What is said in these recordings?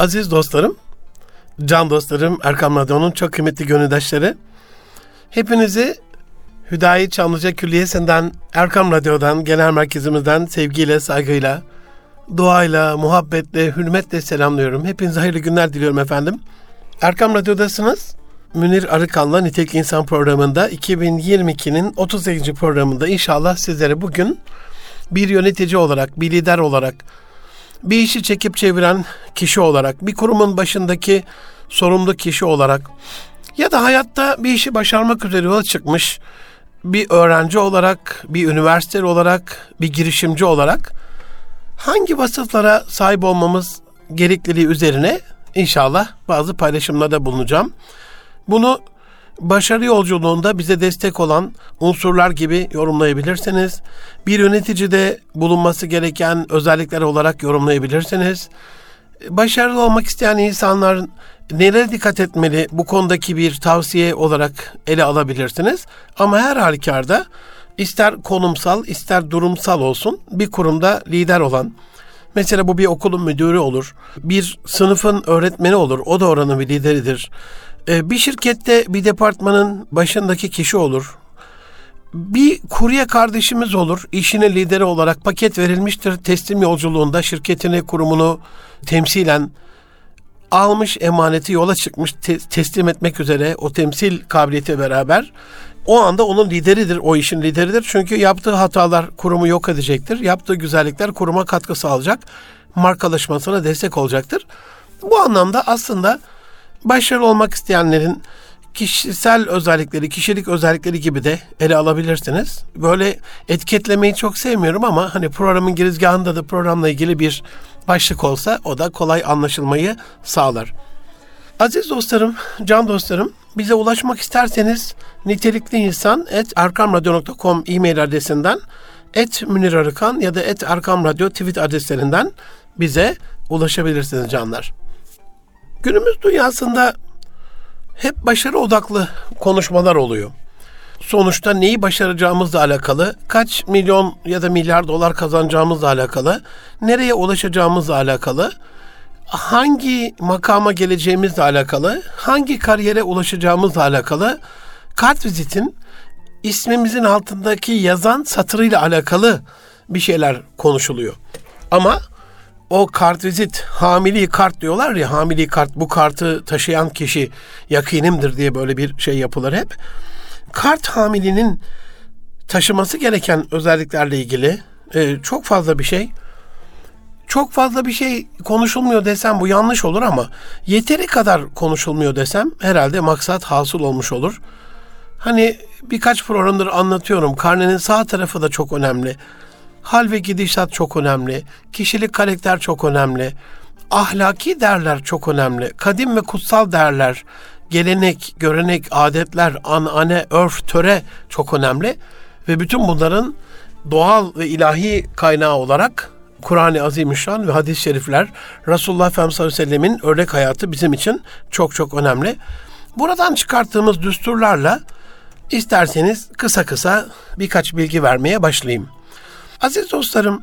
Aziz dostlarım, can dostlarım, Erkam Radyo'nun çok kıymetli gönüldaşları. Hepinizi Hüdayi Çamlıca Külliyesi'nden, Erkam Radyo'dan, genel merkezimizden sevgiyle, saygıyla, duayla, muhabbetle, hürmetle selamlıyorum. Hepinize hayırlı günler diliyorum efendim. Erkam Radyo'dasınız. Münir Arıkan'la Nitelik İnsan programında 2022'nin 38. programında inşallah sizlere bugün bir yönetici olarak, bir lider olarak, bir işi çekip çeviren kişi olarak, bir kurumun başındaki sorumlu kişi olarak ya da hayatta bir işi başarmak üzere yola çıkmış bir öğrenci olarak, bir üniversiteli olarak, bir girişimci olarak hangi vasıflara sahip olmamız gerekliliği üzerine inşallah bazı paylaşımlarda bulunacağım. Bunu başarı yolculuğunda bize destek olan unsurlar gibi yorumlayabilirsiniz. Bir yöneticide bulunması gereken özellikler olarak yorumlayabilirsiniz. Başarılı olmak isteyen insanlar nelere dikkat etmeli bu konudaki bir tavsiye olarak ele alabilirsiniz. Ama her halükarda ister konumsal ister durumsal olsun bir kurumda lider olan, Mesela bu bir okulun müdürü olur. Bir sınıfın öğretmeni olur. O da oranın bir lideridir. Ee, bir şirkette bir departmanın başındaki kişi olur. Bir kurye kardeşimiz olur. İşine lideri olarak paket verilmiştir. Teslim yolculuğunda şirketini, kurumunu temsilen almış emaneti yola çıkmış te- teslim etmek üzere o temsil kabiliyeti beraber o anda onun lideridir, o işin lideridir. Çünkü yaptığı hatalar kurumu yok edecektir. Yaptığı güzellikler kuruma katkı sağlayacak. Markalaşmasına destek olacaktır. Bu anlamda aslında başarılı olmak isteyenlerin kişisel özellikleri, kişilik özellikleri gibi de ele alabilirsiniz. Böyle etiketlemeyi çok sevmiyorum ama hani programın girizgahında da programla ilgili bir başlık olsa o da kolay anlaşılmayı sağlar. Aziz dostlarım, can dostlarım, bize ulaşmak isterseniz nitelikli insan et erkamradyo.com e-mail adresinden et Münir Arıkan ya da et Erkam tweet adreslerinden bize ulaşabilirsiniz canlar. Günümüz dünyasında hep başarı odaklı konuşmalar oluyor. Sonuçta neyi başaracağımızla alakalı, kaç milyon ya da milyar dolar kazanacağımızla alakalı, nereye ulaşacağımızla alakalı, hangi makama geleceğimizle alakalı, hangi kariyere ulaşacağımızla alakalı kart vizitin ismimizin altındaki yazan satırıyla alakalı bir şeyler konuşuluyor. Ama o kart vizit hamili kart diyorlar ya hamili kart bu kartı taşıyan kişi yakinimdir diye böyle bir şey yapılır hep. Kart hamilinin taşıması gereken özelliklerle ilgili e, çok fazla bir şey çok fazla bir şey konuşulmuyor desem bu yanlış olur ama yeteri kadar konuşulmuyor desem herhalde maksat hasıl olmuş olur. Hani birkaç programdır anlatıyorum. Karnenin sağ tarafı da çok önemli. Hal ve gidişat çok önemli. Kişilik karakter çok önemli. Ahlaki değerler çok önemli. Kadim ve kutsal değerler, gelenek, görenek, adetler, anane, örf, töre çok önemli. Ve bütün bunların doğal ve ilahi kaynağı olarak Kur'an-ı Azimüşşan ve hadis-i şerifler Resulullah Efendimiz sallallahu aleyhi ve sellemin örnek hayatı bizim için çok çok önemli. Buradan çıkarttığımız düsturlarla isterseniz kısa kısa birkaç bilgi vermeye başlayayım. Aziz dostlarım,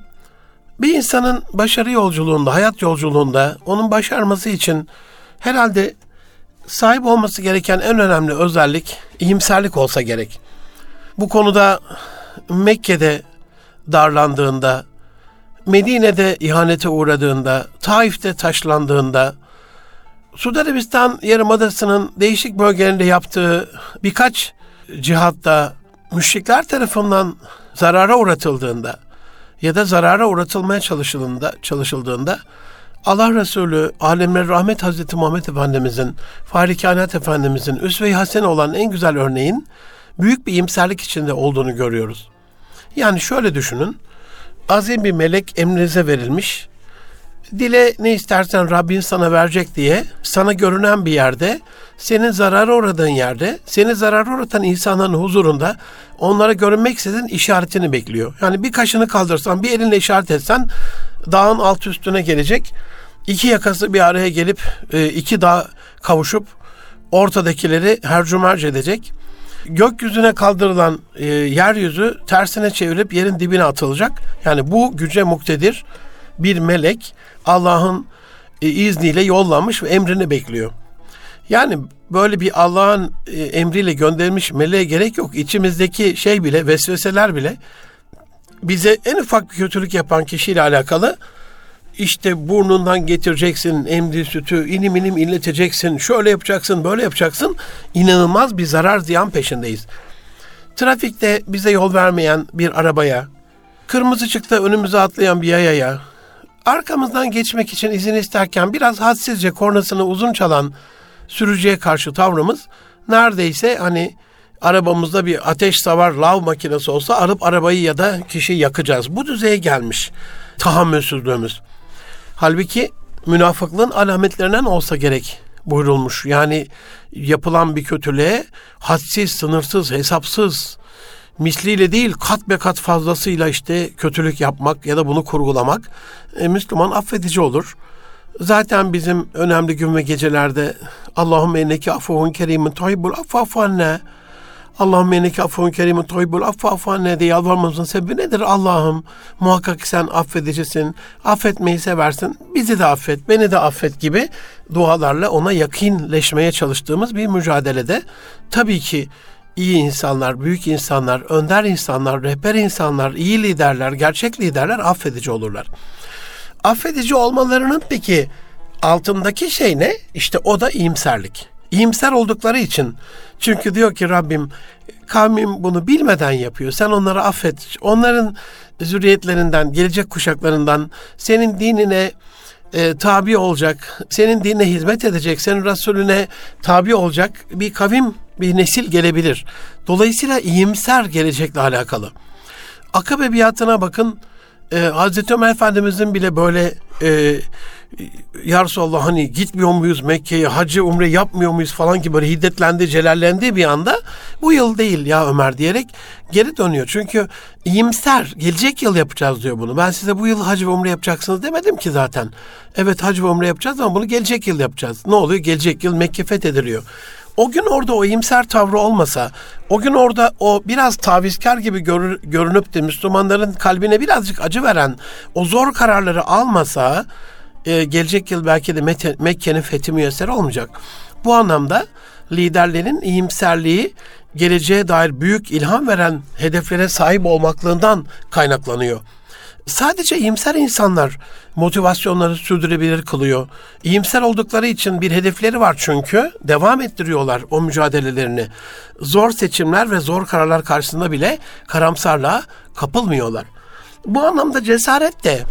bir insanın başarı yolculuğunda, hayat yolculuğunda onun başarması için herhalde sahip olması gereken en önemli özellik iyimserlik olsa gerek. Bu konuda Mekke'de darlandığında, Medine'de ihanete uğradığında, Taif'te taşlandığında, Suudi Arabistan Yarımadası'nın değişik bölgelerinde yaptığı birkaç cihatta müşrikler tarafından zarara uğratıldığında ya da zarara uğratılmaya çalışıldığında, çalışıldığında Allah Resulü alemler rahmet Hazreti Muhammed Efendimizin, Fahri Kainat Efendimizin üsve-i hasene olan en güzel örneğin büyük bir imserlik içinde olduğunu görüyoruz. Yani şöyle düşünün, azim bir melek emrinize verilmiş. Dile ne istersen Rabbin sana verecek diye sana görünen bir yerde, senin zarara uğradığın yerde, seni zarara uğratan insanların huzurunda onlara görünmek istediğin işaretini bekliyor. Yani bir kaşını kaldırsan, bir elinle işaret etsen dağın alt üstüne gelecek. İki yakası bir araya gelip e, iki dağ kavuşup ortadakileri hercümerc edecek gökyüzüne kaldırılan e, yeryüzü tersine çevirip yerin dibine atılacak. Yani bu güce muktedir bir melek Allah'ın e, izniyle yollanmış ve emrini bekliyor. Yani böyle bir Allah'ın e, emriyle gönderilmiş meleğe gerek yok. İçimizdeki şey bile, vesveseler bile bize en ufak bir kötülük yapan kişiyle alakalı işte burnundan getireceksin emdi sütü, inim inim inleteceksin, şöyle yapacaksın, böyle yapacaksın. İnanılmaz bir zarar ziyan peşindeyiz. Trafikte bize yol vermeyen bir arabaya, kırmızı çıktı önümüze atlayan bir yayaya, arkamızdan geçmek için izin isterken biraz hadsizce kornasını uzun çalan sürücüye karşı tavrımız neredeyse hani arabamızda bir ateş savar lav makinesi olsa alıp arabayı ya da kişi yakacağız. Bu düzeye gelmiş tahammülsüzlüğümüz. Halbuki münafıklığın alametlerinden olsa gerek buyurulmuş. Yani yapılan bir kötülüğe hadsiz, sınırsız, hesapsız, misliyle değil kat be kat fazlasıyla işte kötülük yapmak ya da bunu kurgulamak e, Müslüman affedici olur. Zaten bizim önemli gün ve gecelerde Allahümme enneki afuhun kerimin tahibbul affafu anne Allahümme enneke affun kerimun toybul affa affa ne diye yalvarmamızın sebebi nedir? Allah'ım muhakkak sen affedicisin, affetmeyi seversin, bizi de affet, beni de affet gibi dualarla ona yakinleşmeye çalıştığımız bir mücadelede tabii ki iyi insanlar, büyük insanlar, önder insanlar, rehber insanlar, iyi liderler, gerçek liderler affedici olurlar. Affedici olmalarının peki altındaki şey ne? İşte o da iyimserlik. İyimser oldukları için. Çünkü diyor ki Rabbim kavmim bunu bilmeden yapıyor. Sen onları affet. Onların zürriyetlerinden, gelecek kuşaklarından senin dinine e, tabi olacak, senin dinine hizmet edecek, senin Resulüne tabi olacak bir kavim, bir nesil gelebilir. Dolayısıyla iyimser gelecekle alakalı. Akabe biatına bakın, e, Hazreti Ömer Efendimizin bile böyle e, ya Resulallah hani gitmiyor muyuz Mekke'ye hacı umre yapmıyor muyuz falan gibi böyle hiddetlendi celallendi bir anda bu yıl değil ya Ömer diyerek geri dönüyor. Çünkü iyimser gelecek yıl yapacağız diyor bunu. Ben size bu yıl hacı ve umre yapacaksınız demedim ki zaten. Evet hacı ve umre yapacağız ama bunu gelecek yıl yapacağız. Ne oluyor? Gelecek yıl Mekke fethediliyor. O gün orada o iyimser tavrı olmasa, o gün orada o biraz tavizkar gibi görür, görünüp de Müslümanların kalbine birazcık acı veren o zor kararları almasa e, gelecek yıl belki de Mekke'nin fethi müyesser olmayacak. Bu anlamda liderlerin iyimserliği geleceğe dair büyük ilham veren hedeflere sahip olmaklığından kaynaklanıyor. Sadece iyimser insanlar motivasyonları sürdürebilir kılıyor. İyimser oldukları için bir hedefleri var çünkü devam ettiriyorlar o mücadelelerini. Zor seçimler ve zor kararlar karşısında bile karamsarlığa kapılmıyorlar. Bu anlamda cesaret de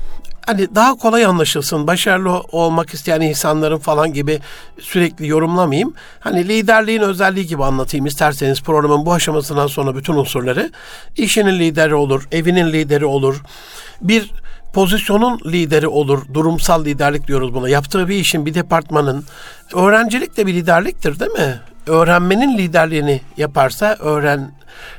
hani daha kolay anlaşılsın, başarılı olmak isteyen insanların falan gibi sürekli yorumlamayayım. Hani liderliğin özelliği gibi anlatayım isterseniz programın bu aşamasından sonra bütün unsurları. İşinin lideri olur, evinin lideri olur. Bir pozisyonun lideri olur. Durumsal liderlik diyoruz buna. Yaptığı bir işin, bir departmanın. Öğrencilik de bir liderliktir değil mi? Öğrenmenin liderliğini yaparsa, öğren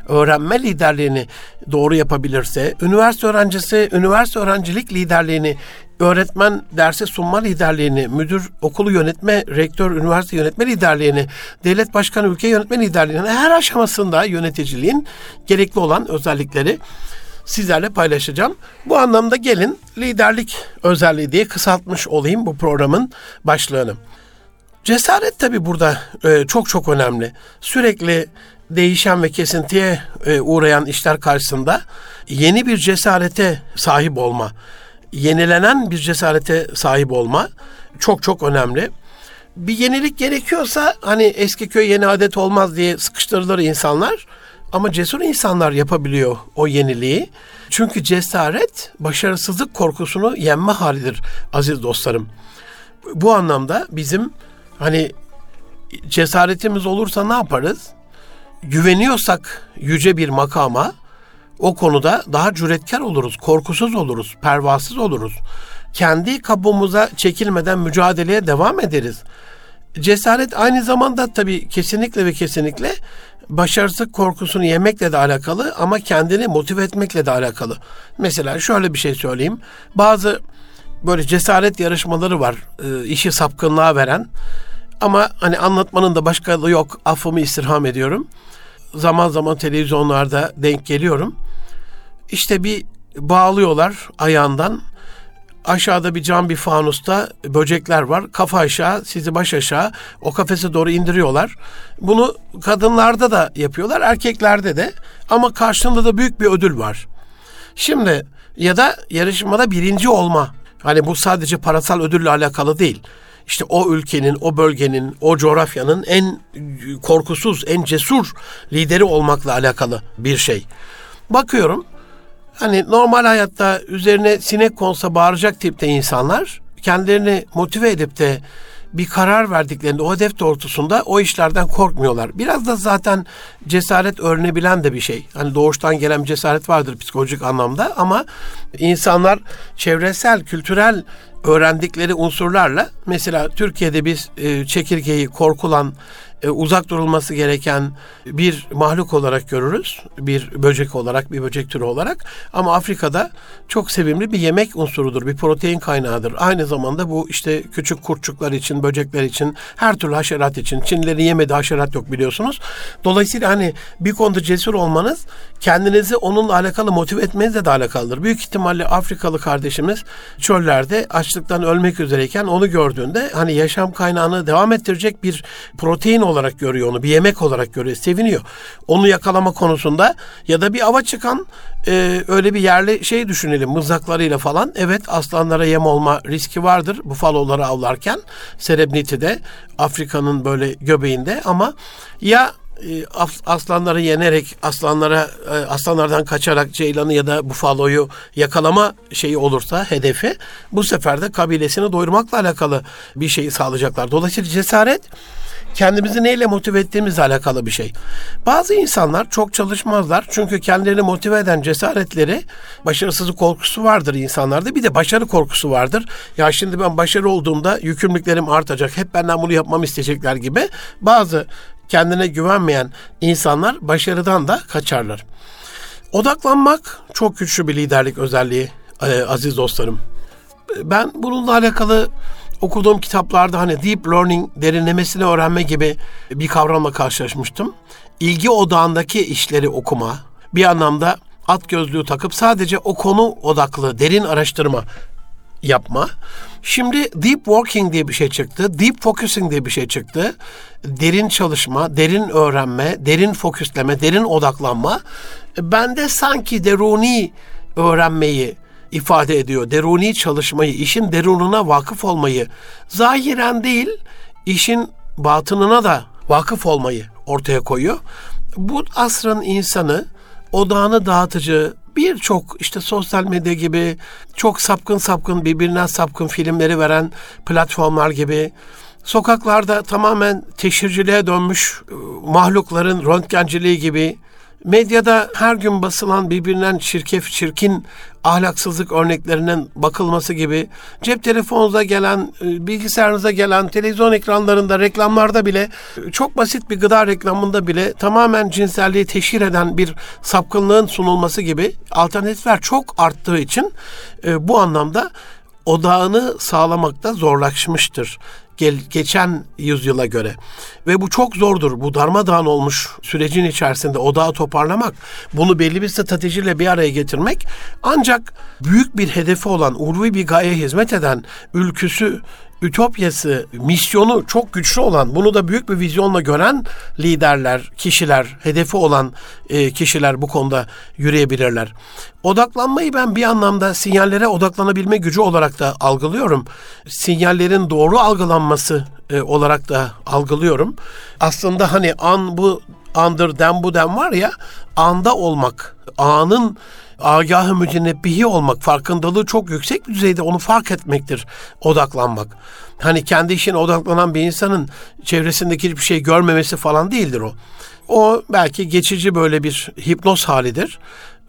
öğrenme liderliğini doğru yapabilirse, üniversite öğrencisi üniversite öğrencilik liderliğini, öğretmen derse sunma liderliğini, müdür okulu yönetme, rektör üniversite yönetme liderliğini, devlet başkanı ülke yönetme liderliğini her aşamasında yöneticiliğin gerekli olan özellikleri sizlerle paylaşacağım. Bu anlamda gelin liderlik özelliği diye kısaltmış olayım bu programın başlığını. Cesaret tabi burada e, çok çok önemli. Sürekli değişen ve kesintiye e, uğrayan işler karşısında yeni bir cesarete sahip olma, yenilenen bir cesarete sahip olma çok çok önemli. Bir yenilik gerekiyorsa hani eski köy yeni adet olmaz diye sıkıştırılır insanlar. Ama cesur insanlar yapabiliyor o yeniliği. Çünkü cesaret başarısızlık korkusunu yenme halidir aziz dostlarım. Bu anlamda bizim hani cesaretimiz olursa ne yaparız? güveniyorsak yüce bir makama o konuda daha cüretkar oluruz, korkusuz oluruz, pervasız oluruz. Kendi kabuğumuza çekilmeden mücadeleye devam ederiz. Cesaret aynı zamanda tabii kesinlikle ve kesinlikle başarısızlık korkusunu yemekle de alakalı ama kendini motive etmekle de alakalı. Mesela şöyle bir şey söyleyeyim. Bazı böyle cesaret yarışmaları var. E, işi sapkınlığa veren. Ama hani anlatmanın da başka yolu yok. Affımı istirham ediyorum zaman zaman televizyonlarda denk geliyorum. İşte bir bağlıyorlar ayağından. Aşağıda bir cam bir fanusta böcekler var. Kafa aşağı, sizi baş aşağı o kafese doğru indiriyorlar. Bunu kadınlarda da yapıyorlar, erkeklerde de. Ama karşılığında da büyük bir ödül var. Şimdi ya da yarışmada birinci olma. Hani bu sadece parasal ödülle alakalı değil. İşte o ülkenin, o bölgenin, o coğrafyanın en korkusuz, en cesur lideri olmakla alakalı bir şey. Bakıyorum hani normal hayatta üzerine sinek konsa bağıracak tipte insanlar kendilerini motive edip de bir karar verdiklerinde o hedef doğrultusunda o işlerden korkmuyorlar. Biraz da zaten cesaret öğrenebilen de bir şey. Hani doğuştan gelen cesaret vardır psikolojik anlamda ama insanlar çevresel, kültürel öğrendikleri unsurlarla mesela Türkiye'de biz e, çekirgeyi korkulan e, uzak durulması gereken bir mahluk olarak görürüz. Bir böcek olarak, bir böcek türü olarak. Ama Afrika'da çok sevimli bir yemek unsurudur, bir protein kaynağıdır. Aynı zamanda bu işte küçük kurtçuklar için, böcekler için, her türlü haşerat için. Çinlilerin yemediği haşerat yok biliyorsunuz. Dolayısıyla hani bir konuda cesur olmanız kendinizi onunla alakalı motive etmenizle de alakalıdır. Büyük ihtimalle Afrikalı kardeşimiz çöllerde açlıktan ölmek üzereyken onu gördüğünde hani yaşam kaynağını devam ettirecek bir protein olarak görüyor onu. Bir yemek olarak görüyor. Seviniyor. Onu yakalama konusunda ya da bir ava çıkan e, öyle bir yerli şey düşünelim mızraklarıyla falan. Evet aslanlara yem olma riski vardır. Bufaloları avlarken Serebniti'de Afrika'nın böyle göbeğinde ama ya e, aslanları yenerek aslanlara e, aslanlardan kaçarak ceylanı ya da bufaloyu yakalama şeyi olursa hedefi bu sefer de kabilesini doyurmakla alakalı bir şeyi sağlayacaklar. Dolayısıyla cesaret kendimizi neyle motive ettiğimizle alakalı bir şey. Bazı insanlar çok çalışmazlar çünkü kendilerini motive eden cesaretleri başarısızlık korkusu vardır insanlarda. Bir de başarı korkusu vardır. Ya şimdi ben başarı olduğumda yükümlülüklerim artacak. Hep benden bunu yapmamı isteyecekler gibi. Bazı kendine güvenmeyen insanlar başarıdan da kaçarlar. Odaklanmak çok güçlü bir liderlik özelliği e, aziz dostlarım. Ben bununla alakalı okuduğum kitaplarda hani deep learning derinlemesine öğrenme gibi bir kavramla karşılaşmıştım. İlgi odağındaki işleri okuma, bir anlamda at gözlüğü takıp sadece o konu odaklı derin araştırma yapma. Şimdi deep working diye bir şey çıktı. Deep focusing diye bir şey çıktı. Derin çalışma, derin öğrenme, derin fokusleme, derin odaklanma. Ben de sanki deruni öğrenmeyi ifade ediyor. Deruni çalışmayı, işin derununa vakıf olmayı, zahiren değil, işin batınına da vakıf olmayı ortaya koyuyor. Bu asrın insanı odağını dağıtıcı, birçok işte sosyal medya gibi çok sapkın sapkın birbirinden sapkın filmleri veren platformlar gibi sokaklarda tamamen teşhirciliğe dönmüş ıı, mahlukların röntgenciliği gibi medyada her gün basılan birbirinden çirkef çirkin ahlaksızlık örneklerinin bakılması gibi cep telefonunuza gelen, e, bilgisayarınıza gelen, televizyon ekranlarında, reklamlarda bile çok basit bir gıda reklamında bile tamamen cinselliği teşhir eden bir sapkınlığın sunulması gibi alternatifler çok arttığı için e, bu anlamda odağını sağlamakta zorlaşmıştır geçen yüzyıla göre. Ve bu çok zordur. Bu darmadağın olmuş sürecin içerisinde odağı toparlamak, bunu belli bir stratejiyle bir araya getirmek ancak büyük bir hedefi olan, urvi bir gaye hizmet eden, ülküsü ütopyası, misyonu çok güçlü olan, bunu da büyük bir vizyonla gören liderler, kişiler, hedefi olan e, kişiler bu konuda yürüyebilirler. Odaklanmayı ben bir anlamda sinyallere odaklanabilme gücü olarak da algılıyorum. Sinyallerin doğru algılanması e, olarak da algılıyorum. Aslında hani an bu andır dem bu dem var ya anda olmak, anın agah-ı mücenebbihi olmak, farkındalığı çok yüksek bir düzeyde onu fark etmektir odaklanmak. Hani kendi işine odaklanan bir insanın çevresindeki hiçbir şey görmemesi falan değildir o. O belki geçici böyle bir hipnoz halidir.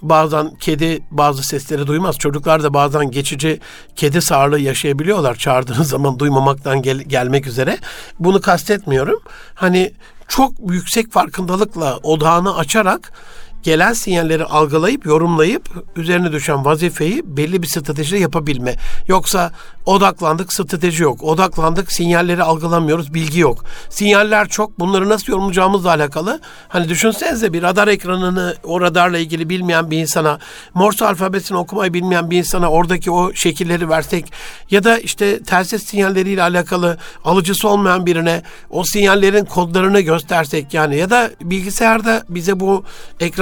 Bazen kedi bazı sesleri duymaz. Çocuklar da bazen geçici kedi sağırlığı yaşayabiliyorlar çağırdığınız zaman duymamaktan gel- gelmek üzere. Bunu kastetmiyorum. Hani çok yüksek farkındalıkla odağını açarak gelen sinyalleri algılayıp, yorumlayıp üzerine düşen vazifeyi belli bir stratejiyle yapabilme. Yoksa odaklandık, strateji yok. Odaklandık, sinyalleri algılamıyoruz, bilgi yok. Sinyaller çok. Bunları nasıl yorumlayacağımızla alakalı. Hani düşünsenize bir radar ekranını o radarla ilgili bilmeyen bir insana, Morse alfabesini okumayı bilmeyen bir insana oradaki o şekilleri versek ya da işte telsiz sinyalleriyle alakalı alıcısı olmayan birine o sinyallerin kodlarını göstersek yani ya da bilgisayarda bize bu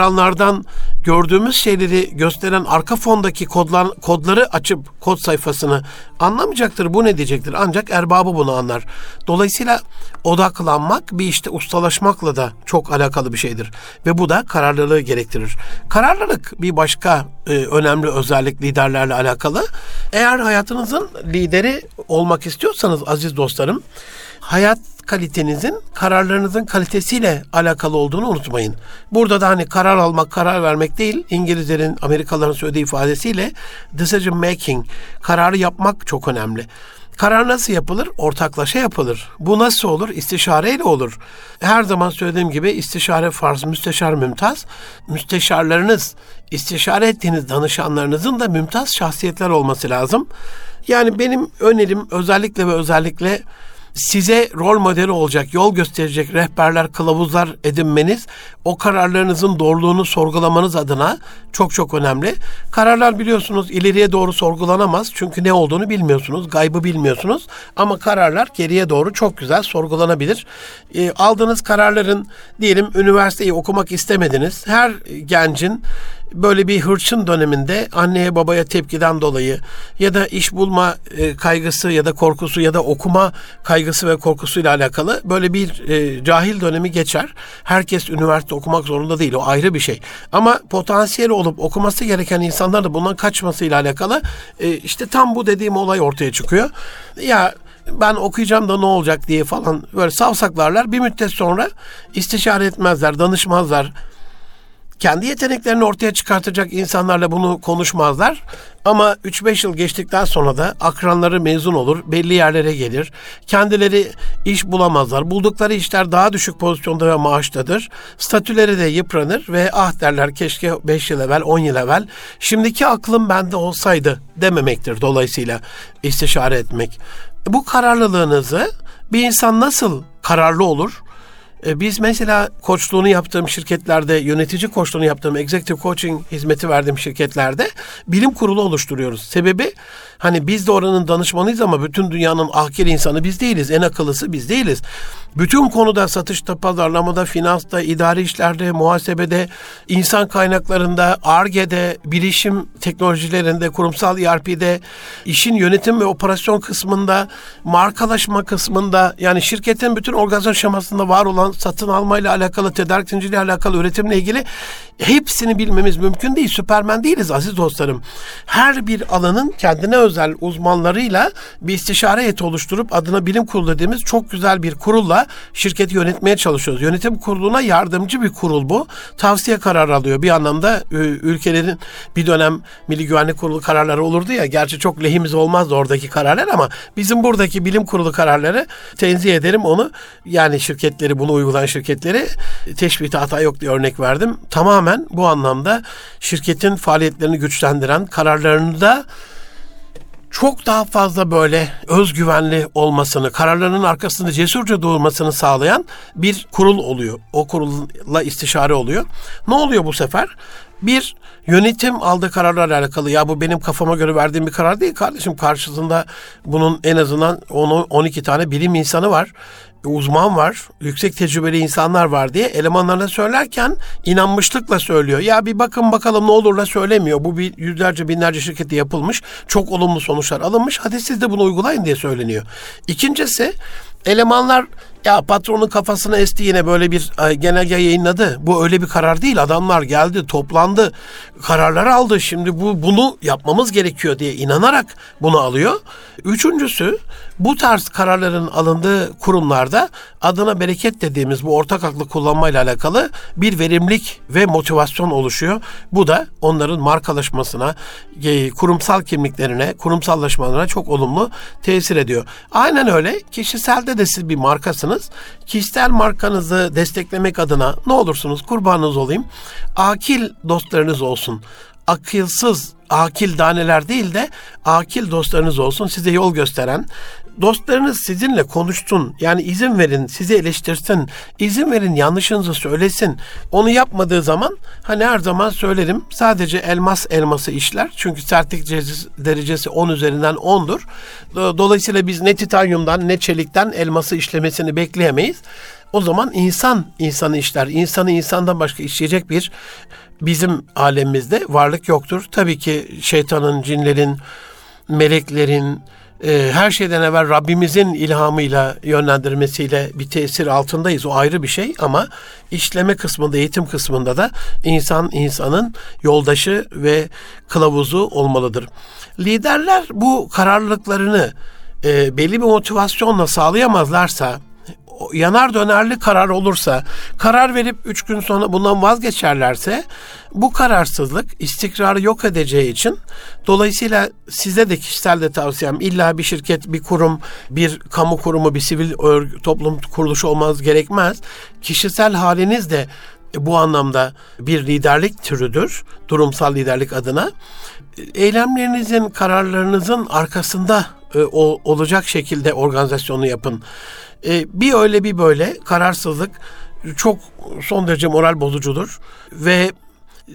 ekranlardan gördüğümüz şeyleri gösteren arka fondaki kodlar, kodları açıp kod sayfasını anlamayacaktır. Bu ne diyecektir? Ancak erbabı bunu anlar. Dolayısıyla odaklanmak bir işte ustalaşmakla da çok alakalı bir şeydir. Ve bu da kararlılığı gerektirir. Kararlılık bir başka e, önemli özellik liderlerle alakalı. Eğer hayatınızın lideri olmak istiyorsanız aziz dostlarım, hayat kalitenizin kararlarınızın kalitesiyle alakalı olduğunu unutmayın. Burada da hani karar almak, karar vermek değil, İngilizlerin, Amerikalıların söylediği ifadesiyle decision making, kararı yapmak çok önemli. Karar nasıl yapılır? Ortaklaşa yapılır. Bu nasıl olur? İstişareyle olur. Her zaman söylediğim gibi istişare farz, müsteşar mümtaz. Müsteşarlarınız, istişare ettiğiniz danışanlarınızın da mümtaz şahsiyetler olması lazım. Yani benim önerim özellikle ve özellikle size rol modeli olacak, yol gösterecek rehberler, kılavuzlar edinmeniz o kararlarınızın doğruluğunu sorgulamanız adına çok çok önemli. Kararlar biliyorsunuz ileriye doğru sorgulanamaz çünkü ne olduğunu bilmiyorsunuz, gaybı bilmiyorsunuz ama kararlar geriye doğru çok güzel sorgulanabilir. E, aldığınız kararların diyelim üniversiteyi okumak istemediniz. Her gencin böyle bir hırçın döneminde anneye babaya tepkiden dolayı ya da iş bulma e, kaygısı ya da korkusu ya da okuma kaygısı ve korkusuyla alakalı böyle bir e, cahil dönemi geçer. Herkes üniversite okumak zorunda değil. O ayrı bir şey. Ama potansiyeli olup okuması gereken insanlar da bundan kaçmasıyla alakalı e, işte tam bu dediğim olay ortaya çıkıyor. Ya ben okuyacağım da ne olacak diye falan böyle savsaklarlar. Bir müddet sonra istişare etmezler, danışmazlar kendi yeteneklerini ortaya çıkartacak insanlarla bunu konuşmazlar. Ama 3-5 yıl geçtikten sonra da akranları mezun olur, belli yerlere gelir. Kendileri iş bulamazlar. Buldukları işler daha düşük pozisyonda ve maaştadır. Statüleri de yıpranır ve ah derler keşke 5 yıl evvel, 10 yıl evvel şimdiki aklım bende olsaydı dememektir dolayısıyla istişare etmek. Bu kararlılığınızı bir insan nasıl kararlı olur? E, biz mesela koçluğunu yaptığım şirketlerde, yönetici koçluğunu yaptığım, executive coaching hizmeti verdiğim şirketlerde bilim kurulu oluşturuyoruz. Sebebi hani biz de oranın danışmanıyız ama bütün dünyanın ahkir insanı biz değiliz. En akıllısı biz değiliz. Bütün konuda satışta, pazarlamada, finansta, idari işlerde, muhasebede, insan kaynaklarında, ARGE'de, bilişim teknolojilerinde, kurumsal ERP'de, işin yönetim ve operasyon kısmında, markalaşma kısmında yani şirketin bütün organizasyon şemasında var olan satın almayla alakalı, tedarik zinciriyle alakalı, üretimle ilgili hepsini bilmemiz mümkün değil. Süpermen değiliz aziz dostlarım. Her bir alanın kendine özel uzmanlarıyla bir istişare heyeti oluşturup adına bilim kurulu dediğimiz çok güzel bir kurulla şirketi yönetmeye çalışıyoruz. Yönetim kuruluna yardımcı bir kurul bu. Tavsiye kararı alıyor. Bir anlamda ülkelerin bir dönem Milli Güvenlik Kurulu kararları olurdu ya. Gerçi çok lehimiz olmazdı oradaki kararlar ama bizim buradaki bilim kurulu kararları tenzih ederim onu. Yani şirketleri bunu uygulayan şirketleri teşbihte hata yok diye örnek verdim. Tamamen bu anlamda şirketin faaliyetlerini güçlendiren kararlarını da çok daha fazla böyle özgüvenli olmasını, kararlarının arkasında cesurca durmasını sağlayan bir kurul oluyor. O kurulla istişare oluyor. Ne oluyor bu sefer? Bir, yönetim aldığı kararlarla alakalı. Ya bu benim kafama göre verdiğim bir karar değil kardeşim. Karşısında bunun en azından 10-12 tane bilim insanı var uzman var, yüksek tecrübeli insanlar var diye elemanlarına söylerken inanmışlıkla söylüyor. Ya bir bakın bakalım ne olurla söylemiyor. Bu bir yüzlerce binlerce şirkette yapılmış. Çok olumlu sonuçlar alınmış. Hadi siz de bunu uygulayın diye söyleniyor. İkincisi elemanlar ya patronun kafasına esti yine böyle bir genelge yayınladı. Bu öyle bir karar değil. Adamlar geldi, toplandı, kararlar aldı. Şimdi bu bunu yapmamız gerekiyor diye inanarak bunu alıyor. Üçüncüsü bu tarz kararların alındığı kurumlarda adına bereket dediğimiz bu ortak aklı kullanmayla alakalı bir verimlilik ve motivasyon oluşuyor. Bu da onların markalaşmasına, e, kurumsal kimliklerine, kurumsallaşmalarına çok olumlu tesir ediyor. Aynen öyle kişiselde Türkiye'de de siz bir markasınız. Kişisel markanızı desteklemek adına ne olursunuz kurbanınız olayım. Akil dostlarınız olsun. Akılsız akil daneler değil de akil dostlarınız olsun size yol gösteren dostlarınız sizinle konuşsun. Yani izin verin, sizi eleştirsin. izin verin, yanlışınızı söylesin. Onu yapmadığı zaman hani her zaman söylerim. Sadece elmas elması işler. Çünkü sertlik derecesi 10 üzerinden 10'dur. Dolayısıyla biz ne titanyumdan ne çelikten elması işlemesini bekleyemeyiz. O zaman insan insanı işler. İnsanı insandan başka işleyecek bir bizim alemimizde varlık yoktur. Tabii ki şeytanın, cinlerin, meleklerin, e, her şeyden evvel Rabbimizin ilhamıyla, yönlendirmesiyle bir tesir altındayız. O ayrı bir şey ama işleme kısmında, eğitim kısmında da insan insanın yoldaşı ve kılavuzu olmalıdır. Liderler bu kararlılıklarını e, belli bir motivasyonla sağlayamazlarsa, yanar dönerli karar olursa, karar verip üç gün sonra bundan vazgeçerlerse bu kararsızlık istikrarı yok edeceği için dolayısıyla size de kişisel de tavsiyem illa bir şirket, bir kurum, bir kamu kurumu, bir sivil örgü, toplum kuruluşu olmaz gerekmez. Kişisel haliniz de bu anlamda bir liderlik türüdür. Durumsal liderlik adına. Eylemlerinizin, kararlarınızın arkasında e, olacak şekilde organizasyonu yapın. E, bir öyle bir böyle kararsızlık çok son derece moral bozucudur ve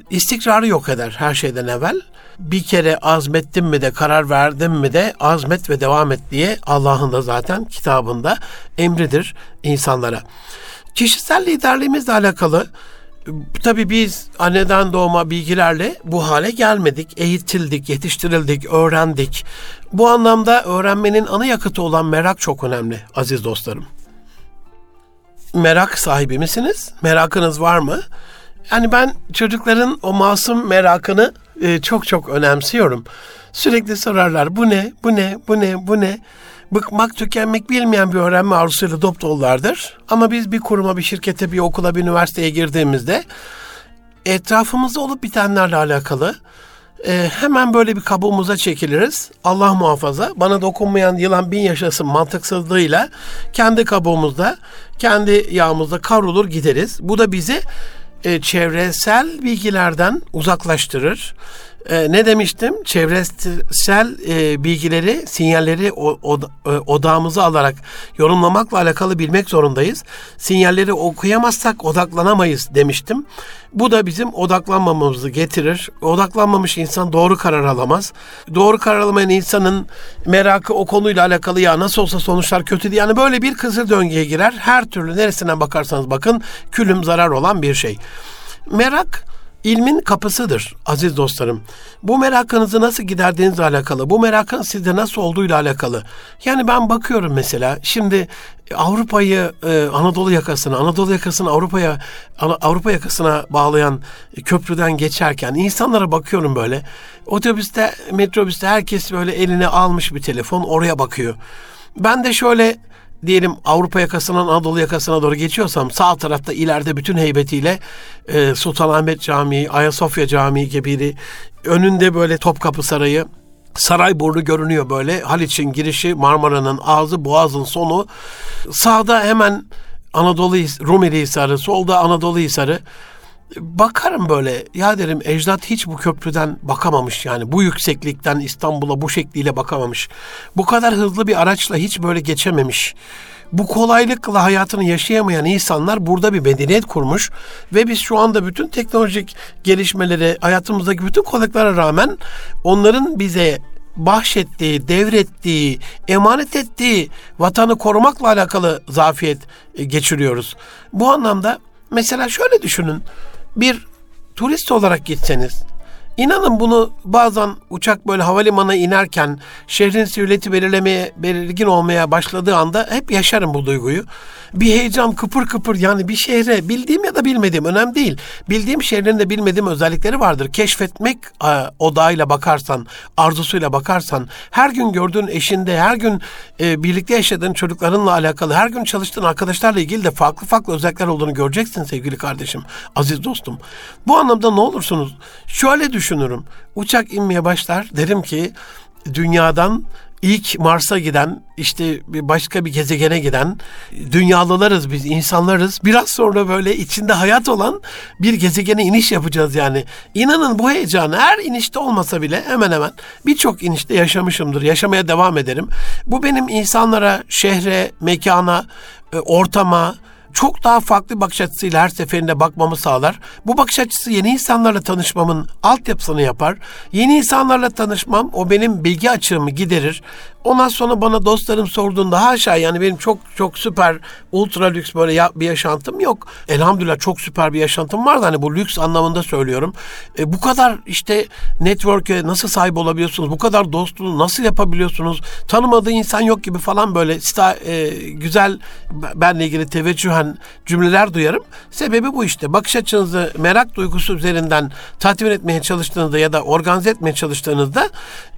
istikrarı yok eder her şeyden evvel. Bir kere azmettim mi de karar verdim mi de azmet ve devam et diye Allah'ın da zaten kitabında emridir insanlara. Kişisel liderliğimizle alakalı tabii biz anneden doğma bilgilerle bu hale gelmedik. Eğitildik, yetiştirildik, öğrendik. Bu anlamda öğrenmenin ana yakıtı olan merak çok önemli aziz dostlarım. Merak sahibi misiniz? Merakınız var mı? Yani ben çocukların o masum merakını e, çok çok önemsiyorum. Sürekli sorarlar bu ne, bu ne, bu ne, bu ne? Bıkmak, tükenmek bilmeyen bir öğrenme arzusuyla dop dolulardır. Ama biz bir kuruma, bir şirkete, bir okula, bir üniversiteye girdiğimizde etrafımızda olup bitenlerle alakalı e, hemen böyle bir kabuğumuza çekiliriz. Allah muhafaza bana dokunmayan yılan bin yaşasın mantıksızlığıyla kendi kabuğumuzda, kendi yağımızda kavrulur gideriz. Bu da bizi e, çevresel bilgilerden uzaklaştırır e, ne demiştim? Çevresel e, bilgileri, sinyalleri o, o, e, odağımıza alarak yorumlamakla alakalı bilmek zorundayız. Sinyalleri okuyamazsak odaklanamayız demiştim. Bu da bizim odaklanmamamızı getirir. Odaklanmamış insan doğru karar alamaz. Doğru karar alamayan insanın merakı o konuyla alakalı ya nasıl olsa sonuçlar kötü diye. Yani böyle bir kısır döngüye girer. Her türlü neresinden bakarsanız bakın külüm zarar olan bir şey. Merak ilmin kapısıdır aziz dostlarım. Bu merakınızı nasıl giderdiğinizle alakalı, bu merakın sizde nasıl olduğuyla alakalı. Yani ben bakıyorum mesela şimdi Avrupa'yı e, Anadolu yakasına, Anadolu yakasını Avrupa'ya Avrupa yakasına bağlayan köprüden geçerken insanlara bakıyorum böyle. Otobüste, metrobüste herkes böyle eline almış bir telefon oraya bakıyor. Ben de şöyle diyelim Avrupa yakasından Anadolu yakasına doğru geçiyorsam sağ tarafta ileride bütün heybetiyle e, Sultanahmet Camii, Ayasofya Camii gibi önünde böyle Topkapı Sarayı, saray burnu görünüyor böyle. Haliç'in girişi, Marmara'nın ağzı, Boğaz'ın sonu. Sağda hemen Anadolu Rumeli Hisarı, solda Anadolu Hisarı bakarım böyle ya derim ecdat hiç bu köprüden bakamamış yani bu yükseklikten İstanbul'a bu şekliyle bakamamış. Bu kadar hızlı bir araçla hiç böyle geçememiş. Bu kolaylıkla hayatını yaşayamayan insanlar burada bir medeniyet kurmuş ve biz şu anda bütün teknolojik gelişmeleri hayatımızdaki bütün kolaylıklara rağmen onların bize bahşettiği, devrettiği, emanet ettiği vatanı korumakla alakalı zafiyet e, geçiriyoruz. Bu anlamda mesela şöyle düşünün bir turist olarak gitseniz İnanın bunu bazen uçak böyle havalimanına inerken şehrin silüeti belirlemeye, belirgin olmaya başladığı anda hep yaşarım bu duyguyu. Bir heyecan kıpır kıpır yani bir şehre bildiğim ya da bilmediğim önemli değil. Bildiğim şehrin de bilmediğim özellikleri vardır. Keşfetmek e, odağıyla bakarsan, arzusuyla bakarsan, her gün gördüğün eşinde, her gün e, birlikte yaşadığın çocuklarınla alakalı, her gün çalıştığın arkadaşlarla ilgili de farklı farklı özellikler olduğunu göreceksin sevgili kardeşim, aziz dostum. Bu anlamda ne olursunuz şöyle düşünürüm. Uçak inmeye başlar derim ki dünyadan ilk Mars'a giden, işte bir başka bir gezegene giden dünyalılarız biz, insanlarız. Biraz sonra böyle içinde hayat olan bir gezegene iniş yapacağız yani. İnanın bu heyecanı her inişte olmasa bile hemen hemen birçok inişte yaşamışımdır. Yaşamaya devam ederim. Bu benim insanlara, şehre, mekana, e, ortama, çok daha farklı bakış açısıyla her seferinde bakmamı sağlar. Bu bakış açısı yeni insanlarla tanışmamın altyapısını yapar. Yeni insanlarla tanışmam o benim bilgi açığımı giderir. Ondan sonra bana dostlarım sorduğunda haşa yani benim çok çok süper ultra lüks böyle ya, bir yaşantım yok. Elhamdülillah çok süper bir yaşantım var da hani bu lüks anlamında söylüyorum. E, bu kadar işte network'e nasıl sahip olabiliyorsunuz? Bu kadar dostluğu nasıl yapabiliyorsunuz? Tanımadığı insan yok gibi falan böyle sta, e, güzel benle ilgili teveccühen cümleler duyarım. Sebebi bu işte. Bakış açınızı merak duygusu üzerinden tatmin etmeye çalıştığınızda ya da organize etmeye çalıştığınızda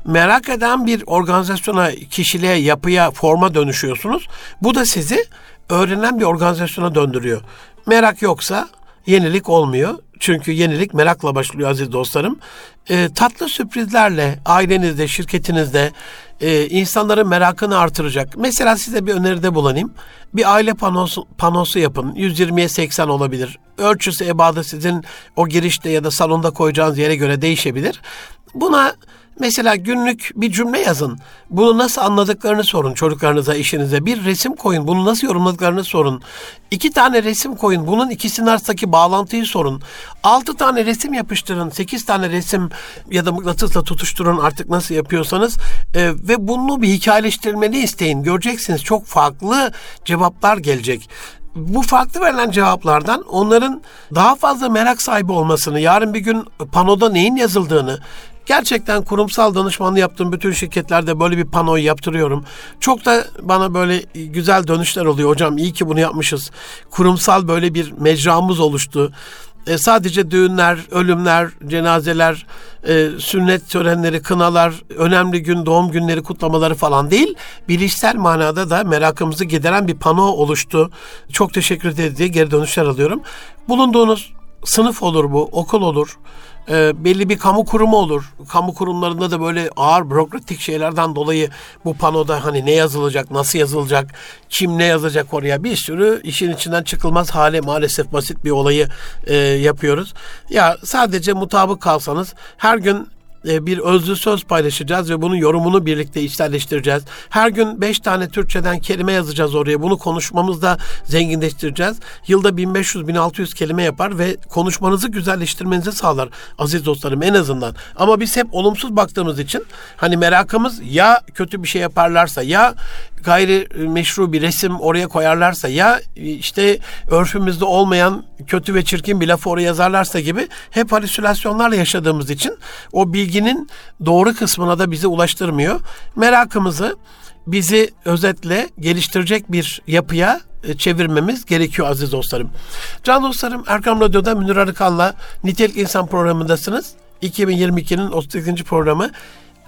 merak eden bir organizasyona, kişiliğe, yapıya, forma dönüşüyorsunuz. Bu da sizi öğrenen bir organizasyona döndürüyor. Merak yoksa yenilik olmuyor. Çünkü yenilik merakla başlıyor aziz dostlarım. E, tatlı sürprizlerle ailenizde, şirketinizde e, insanların merakını artıracak. Mesela size bir öneride bulunayım. Bir aile panosu, panosu yapın. 120'ye 80 olabilir. Ölçüsü, ebadı sizin o girişte ya da salonda koyacağınız yere göre değişebilir. Buna Mesela günlük bir cümle yazın. Bunu nasıl anladıklarını sorun çocuklarınıza, işinize. Bir resim koyun. Bunu nasıl yorumladıklarını sorun. İki tane resim koyun. Bunun ikisinin arasındaki bağlantıyı sorun. Altı tane resim yapıştırın. Sekiz tane resim ya da mıknatısla tutuşturun artık nasıl yapıyorsanız. Ee, ve bunu bir hikayeleştirmeni isteyin. Göreceksiniz çok farklı cevaplar gelecek bu farklı verilen cevaplardan onların daha fazla merak sahibi olmasını, yarın bir gün panoda neyin yazıldığını, Gerçekten kurumsal danışmanlığı yaptığım bütün şirketlerde böyle bir panoyu yaptırıyorum. Çok da bana böyle güzel dönüşler oluyor. Hocam iyi ki bunu yapmışız. Kurumsal böyle bir mecramız oluştu. E, sadece düğünler, ölümler, cenazeler, e, sünnet törenleri, kınalar, önemli gün, doğum günleri kutlamaları falan değil. Bilişsel manada da merakımızı gideren bir pano oluştu. Çok teşekkür ederiz diye geri dönüşler alıyorum. Bulunduğunuz sınıf olur bu, okul olur, e, belli bir kamu kurumu olur. Kamu kurumlarında da böyle ağır bürokratik şeylerden dolayı bu panoda hani ne yazılacak, nasıl yazılacak, kim ne yazacak oraya bir sürü işin içinden çıkılmaz hale maalesef basit bir olayı e, yapıyoruz. Ya sadece mutabık kalsanız her gün bir özlü söz paylaşacağız ve bunun yorumunu birlikte içselleştireceğiz. Her gün beş tane Türkçeden kelime yazacağız oraya. Bunu konuşmamızda zenginleştireceğiz. Yılda 1500-1600 kelime yapar ve konuşmanızı güzelleştirmenizi sağlar aziz dostlarım en azından. Ama biz hep olumsuz baktığımız için hani merakımız ya kötü bir şey yaparlarsa ya gayri meşru bir resim oraya koyarlarsa ya işte örfümüzde olmayan kötü ve çirkin bir lafı oraya yazarlarsa gibi hep halüsinasyonlarla yaşadığımız için o bilginin doğru kısmına da bizi ulaştırmıyor. Merakımızı bizi özetle geliştirecek bir yapıya e, çevirmemiz gerekiyor aziz dostlarım. Can dostlarım Erkam Radyo'da Münir Arıkan'la Nitelik İnsan programındasınız. 2022'nin 38. programı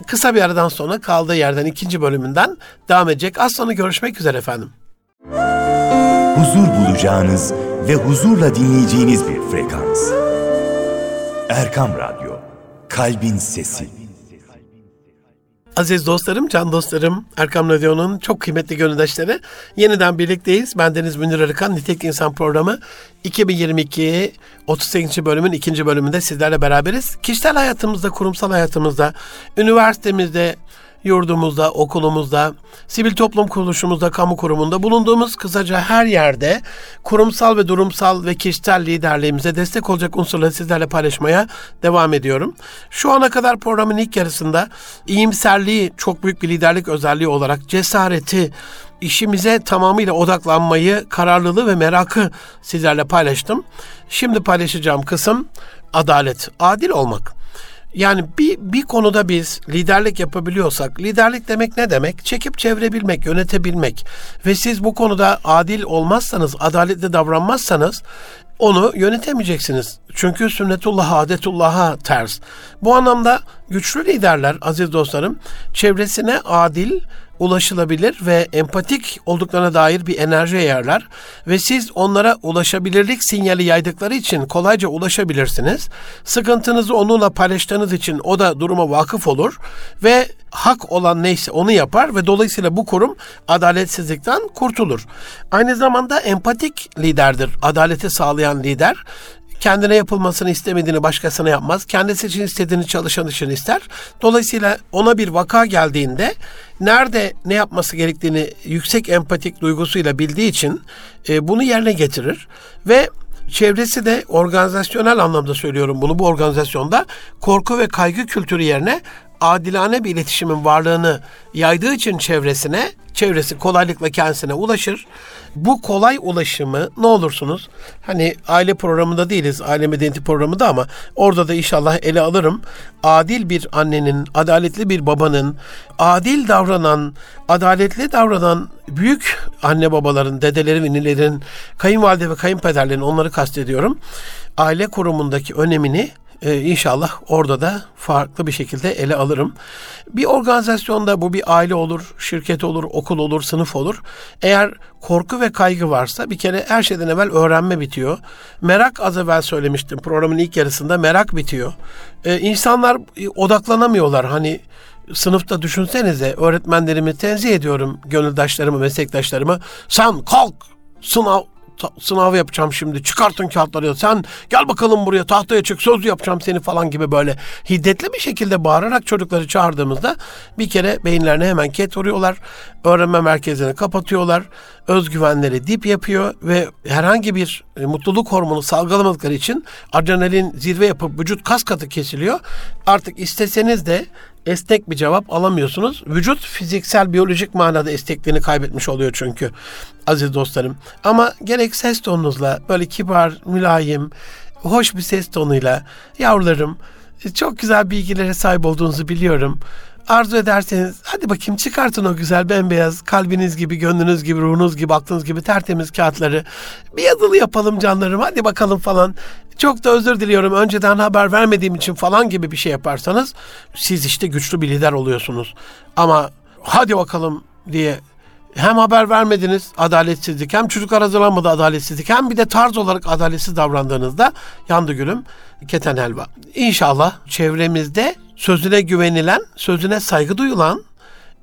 kısa bir aradan sonra kaldığı yerden ikinci bölümünden devam edecek. Az sonra görüşmek üzere efendim. Huzur bulacağınız ve huzurla dinleyeceğiniz bir frekans. Erkam Radyo, Kalbin Sesi. Aziz dostlarım, can dostlarım, Erkam Radyo'nun çok kıymetli gönüldaşları. Yeniden birlikteyiz. Ben Deniz Münir Arıkan, Nitek İnsan Programı 2022 38. bölümün ikinci bölümünde sizlerle beraberiz. Kişisel hayatımızda, kurumsal hayatımızda, üniversitemizde, yurdumuzda, okulumuzda, sivil toplum kuruluşumuzda, kamu kurumunda bulunduğumuz kısaca her yerde kurumsal ve durumsal ve kişisel liderliğimize destek olacak unsurları sizlerle paylaşmaya devam ediyorum. Şu ana kadar programın ilk yarısında iyimserliği çok büyük bir liderlik özelliği olarak cesareti, işimize tamamıyla odaklanmayı, kararlılığı ve merakı sizlerle paylaştım. Şimdi paylaşacağım kısım adalet, adil olmak. Yani bir, bir konuda biz liderlik yapabiliyorsak, liderlik demek ne demek? Çekip çevirebilmek, yönetebilmek. Ve siz bu konuda adil olmazsanız, adaletli davranmazsanız onu yönetemeyeceksiniz. Çünkü sünnetullah, adetullah'a ters. Bu anlamda güçlü liderler, aziz dostlarım, çevresine adil, ulaşılabilir ve empatik olduklarına dair bir enerji yayarlar ve siz onlara ulaşabilirlik sinyali yaydıkları için kolayca ulaşabilirsiniz. Sıkıntınızı onunla paylaştığınız için o da duruma vakıf olur ve hak olan neyse onu yapar ve dolayısıyla bu kurum adaletsizlikten kurtulur. Aynı zamanda empatik liderdir. Adaleti sağlayan lider kendine yapılmasını istemediğini başkasına yapmaz. Kendisi için istediğini çalışan için ister. Dolayısıyla ona bir vaka geldiğinde nerede ne yapması gerektiğini yüksek empatik duygusuyla bildiği için e, bunu yerine getirir ve çevresi de organizasyonel anlamda söylüyorum bunu bu organizasyonda korku ve kaygı kültürü yerine adilane bir iletişimin varlığını yaydığı için çevresine, çevresi kolaylıkla kendisine ulaşır. Bu kolay ulaşımı ne olursunuz? Hani aile programında değiliz, aile medeniyeti programında ama orada da inşallah ele alırım. Adil bir annenin, adaletli bir babanın, adil davranan, adaletli davranan büyük anne babaların, dedelerin, nilerin, kayınvalide ve kayınpederlerin onları kastediyorum. Aile kurumundaki önemini ee, inşallah orada da farklı bir şekilde ele alırım. Bir organizasyonda bu bir aile olur, şirket olur, okul olur, sınıf olur. Eğer korku ve kaygı varsa bir kere her şeyden evvel öğrenme bitiyor. Merak az evvel söylemiştim programın ilk yarısında merak bitiyor. Ee, insanlar odaklanamıyorlar hani sınıfta düşünsenize öğretmenlerimi tenzih ediyorum gönüldaşlarımı, meslektaşlarımı. Sen kalk sınav sınav yapacağım şimdi çıkartın kağıtları sen gel bakalım buraya tahtaya çık söz yapacağım seni falan gibi böyle hiddetli bir şekilde bağırarak çocukları çağırdığımızda bir kere beyinlerine hemen ket vuruyorlar. Öğrenme merkezini kapatıyorlar. Özgüvenleri dip yapıyor ve herhangi bir e, mutluluk hormonu salgılamadıkları için adrenalin zirve yapıp vücut kas katı kesiliyor. Artık isteseniz de esnek bir cevap alamıyorsunuz. Vücut fiziksel, biyolojik manada esnekliğini kaybetmiş oluyor çünkü aziz dostlarım. Ama gerek ses tonunuzla böyle kibar, mülayim, hoş bir ses tonuyla yavrularım çok güzel bilgilere sahip olduğunuzu biliyorum. Arzu ederseniz hadi bakayım çıkartın o güzel bembeyaz kalbiniz gibi, gönlünüz gibi, ruhunuz gibi, aklınız gibi tertemiz kağıtları. Bir yazılı yapalım canlarım hadi bakalım falan. Çok da özür diliyorum önceden haber vermediğim için falan gibi bir şey yaparsanız siz işte güçlü bir lider oluyorsunuz. Ama hadi bakalım diye hem haber vermediniz adaletsizlik hem çocuklar hazırlanmadı adaletsizlik hem bir de tarz olarak adaletsiz davrandığınızda yandı gülüm keten helva. İnşallah çevremizde sözüne güvenilen, sözüne saygı duyulan,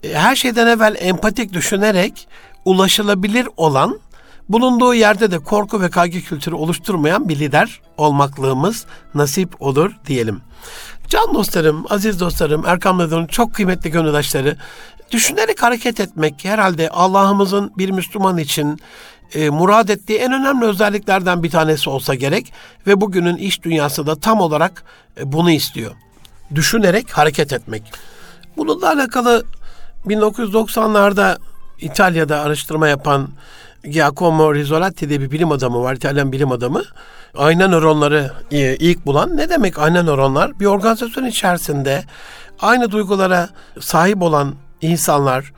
e, her şeyden evvel empatik düşünerek ulaşılabilir olan, bulunduğu yerde de korku ve kaygı kültürü oluşturmayan bir lider olmaklığımız nasip olur diyelim. Can dostlarım, aziz dostlarım, Erkam Radyo'nun çok kıymetli gönüldaşları, düşünerek hareket etmek herhalde Allah'ımızın bir Müslüman için e, murad ettiği en önemli özelliklerden bir tanesi olsa gerek ve bugünün iş dünyası da tam olarak e, bunu istiyor. Düşünerek hareket etmek. Bununla alakalı 1990'larda İtalya'da araştırma yapan Giacomo Rizzolatti diye bir bilim adamı var, İtalyan bilim adamı. Ayna nöronları e, ilk bulan. Ne demek ayna nöronlar? Bir organizasyon içerisinde aynı duygulara sahip olan insanlar,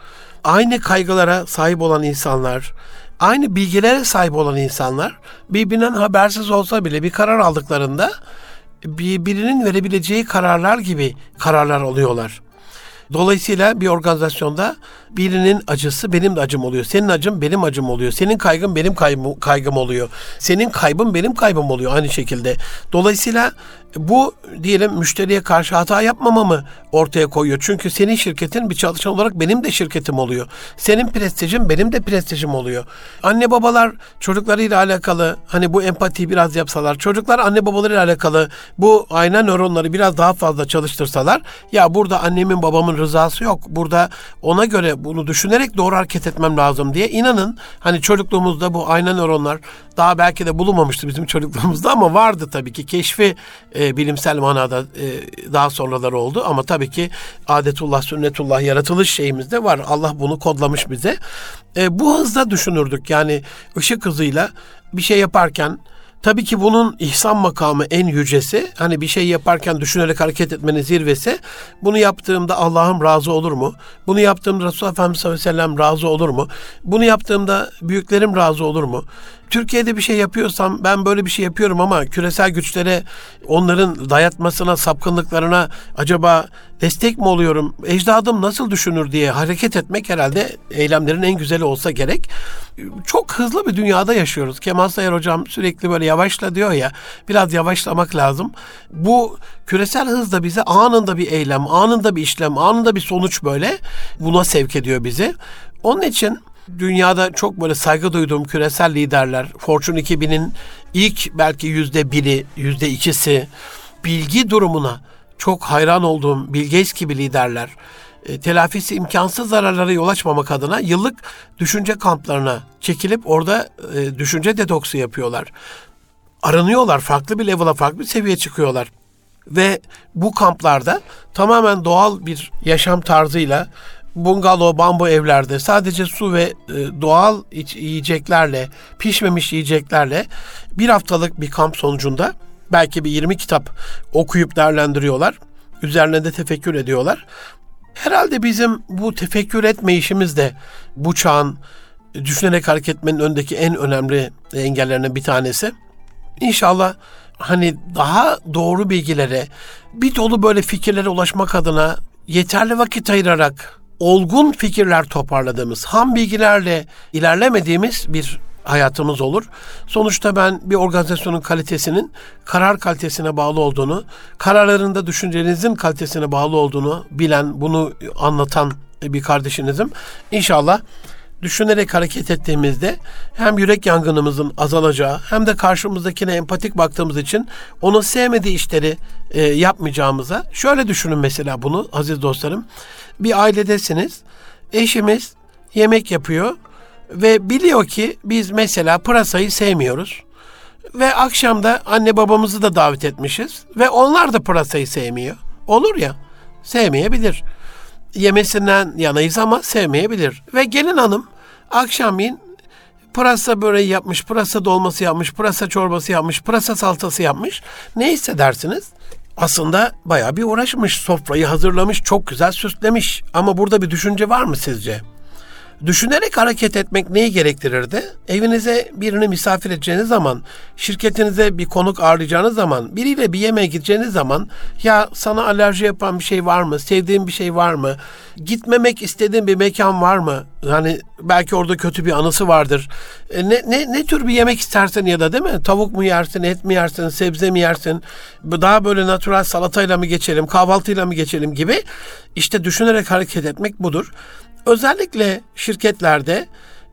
aynı kaygılara sahip olan insanlar, aynı bilgilere sahip olan insanlar birbirinden habersiz olsa bile bir karar aldıklarında birbirinin verebileceği kararlar gibi kararlar alıyorlar. Dolayısıyla bir organizasyonda birinin acısı benim de acım oluyor. Senin acım benim acım oluyor. Senin kaygın benim kaybım, kaygım oluyor. Senin kaybın benim kaybım oluyor aynı şekilde. Dolayısıyla bu diyelim müşteriye karşı hata yapmamamı ortaya koyuyor. Çünkü senin şirketin bir çalışan olarak benim de şirketim oluyor. Senin prestijin benim de prestijim oluyor. Anne babalar çocuklarıyla alakalı hani bu empatiyi biraz yapsalar, çocuklar anne babalarıyla alakalı bu ayna nöronları biraz daha fazla çalıştırsalar ya burada annemin babamın rızası yok. Burada ona göre bunu düşünerek doğru hareket etmem lazım diye inanın hani çocukluğumuzda bu ayna nöronlar daha belki de bulunmamıştı bizim çocukluğumuzda ama vardı tabii ki keşfi e, bilimsel manada e, daha sonraları oldu ama tabii ki adetullah, sünnetullah yaratılış şeyimizde var. Allah bunu kodlamış bize. E, bu hızda düşünürdük yani ışık hızıyla bir şey yaparken Tabii ki bunun ihsan makamı en yücesi. Hani bir şey yaparken düşünerek hareket etmenin zirvesi. Bunu yaptığımda Allah'ım razı olur mu? Bunu yaptığımda Resulullah Efendimiz sallallahu aleyhi ve sellem razı olur mu? Bunu yaptığımda büyüklerim razı olur mu? Türkiye'de bir şey yapıyorsam ben böyle bir şey yapıyorum ama küresel güçlere onların dayatmasına, sapkınlıklarına acaba destek mi oluyorum? Ecdadım nasıl düşünür diye hareket etmek herhalde eylemlerin en güzeli olsa gerek. Çok hızlı bir dünyada yaşıyoruz. Kemal Sayar hocam sürekli böyle yavaşla diyor ya. Biraz yavaşlamak lazım. Bu küresel hız da bize anında bir eylem, anında bir işlem, anında bir sonuç böyle buna sevk ediyor bizi. Onun için dünyada çok böyle saygı duyduğum küresel liderler, Fortune 2000'in ilk belki yüzde biri, yüzde ikisi bilgi durumuna çok hayran olduğum Bill Gates gibi liderler, e, telafisi imkansız zararlara yol açmamak adına yıllık düşünce kamplarına çekilip orada e, düşünce detoksu yapıyorlar. Aranıyorlar, farklı bir level'a, farklı bir seviyeye çıkıyorlar. Ve bu kamplarda tamamen doğal bir yaşam tarzıyla bungalov, bambu evlerde sadece su ve e, doğal yiyeceklerle, pişmemiş yiyeceklerle bir haftalık bir kamp sonucunda belki bir 20 kitap okuyup değerlendiriyorlar. Üzerine de tefekkür ediyorlar. Herhalde bizim bu tefekkür etme işimiz de bu çağın düşünerek hareket etmenin öndeki en önemli engellerinden bir tanesi. İnşallah hani daha doğru bilgilere, bir dolu böyle fikirlere ulaşmak adına yeterli vakit ayırarak olgun fikirler toparladığımız, ham bilgilerle ilerlemediğimiz bir hayatımız olur. Sonuçta ben bir organizasyonun kalitesinin karar kalitesine bağlı olduğunu, kararlarında düşüncenizin kalitesine bağlı olduğunu bilen, bunu anlatan bir kardeşinizim. İnşallah düşünerek hareket ettiğimizde hem yürek yangınımızın azalacağı hem de karşımızdakine empatik baktığımız için onu sevmediği işleri e, yapmayacağımıza şöyle düşünün mesela bunu aziz dostlarım. Bir ailedesiniz. Eşimiz yemek yapıyor ve biliyor ki biz mesela pırasayı sevmiyoruz. Ve akşamda anne babamızı da davet etmişiz ve onlar da pırasayı sevmiyor. Olur ya, sevmeyebilir. Yemesinden yanayız ama sevmeyebilir. Ve gelin hanım akşamleyin pırasa böreği yapmış, pırasa dolması yapmış, pırasa çorbası yapmış, pırasa salçası yapmış. Ne hissedersiniz? Aslında bayağı bir uğraşmış, sofrayı hazırlamış, çok güzel süslemiş. Ama burada bir düşünce var mı sizce? Düşünerek hareket etmek neyi gerektirirdi? Evinize birini misafir edeceğiniz zaman, şirketinize bir konuk ağırlayacağınız zaman, biriyle bir yemeğe gideceğiniz zaman ya sana alerji yapan bir şey var mı? Sevdiğin bir şey var mı? Gitmemek istediğin bir mekan var mı? Hani belki orada kötü bir anısı vardır. E ne, ne, ne tür bir yemek istersen ya da değil mi? Tavuk mu yersin, et mi yersin, sebze mi yersin? Daha böyle natural salatayla mı geçelim, kahvaltıyla mı geçelim gibi. İşte düşünerek hareket etmek budur. Özellikle şirketlerde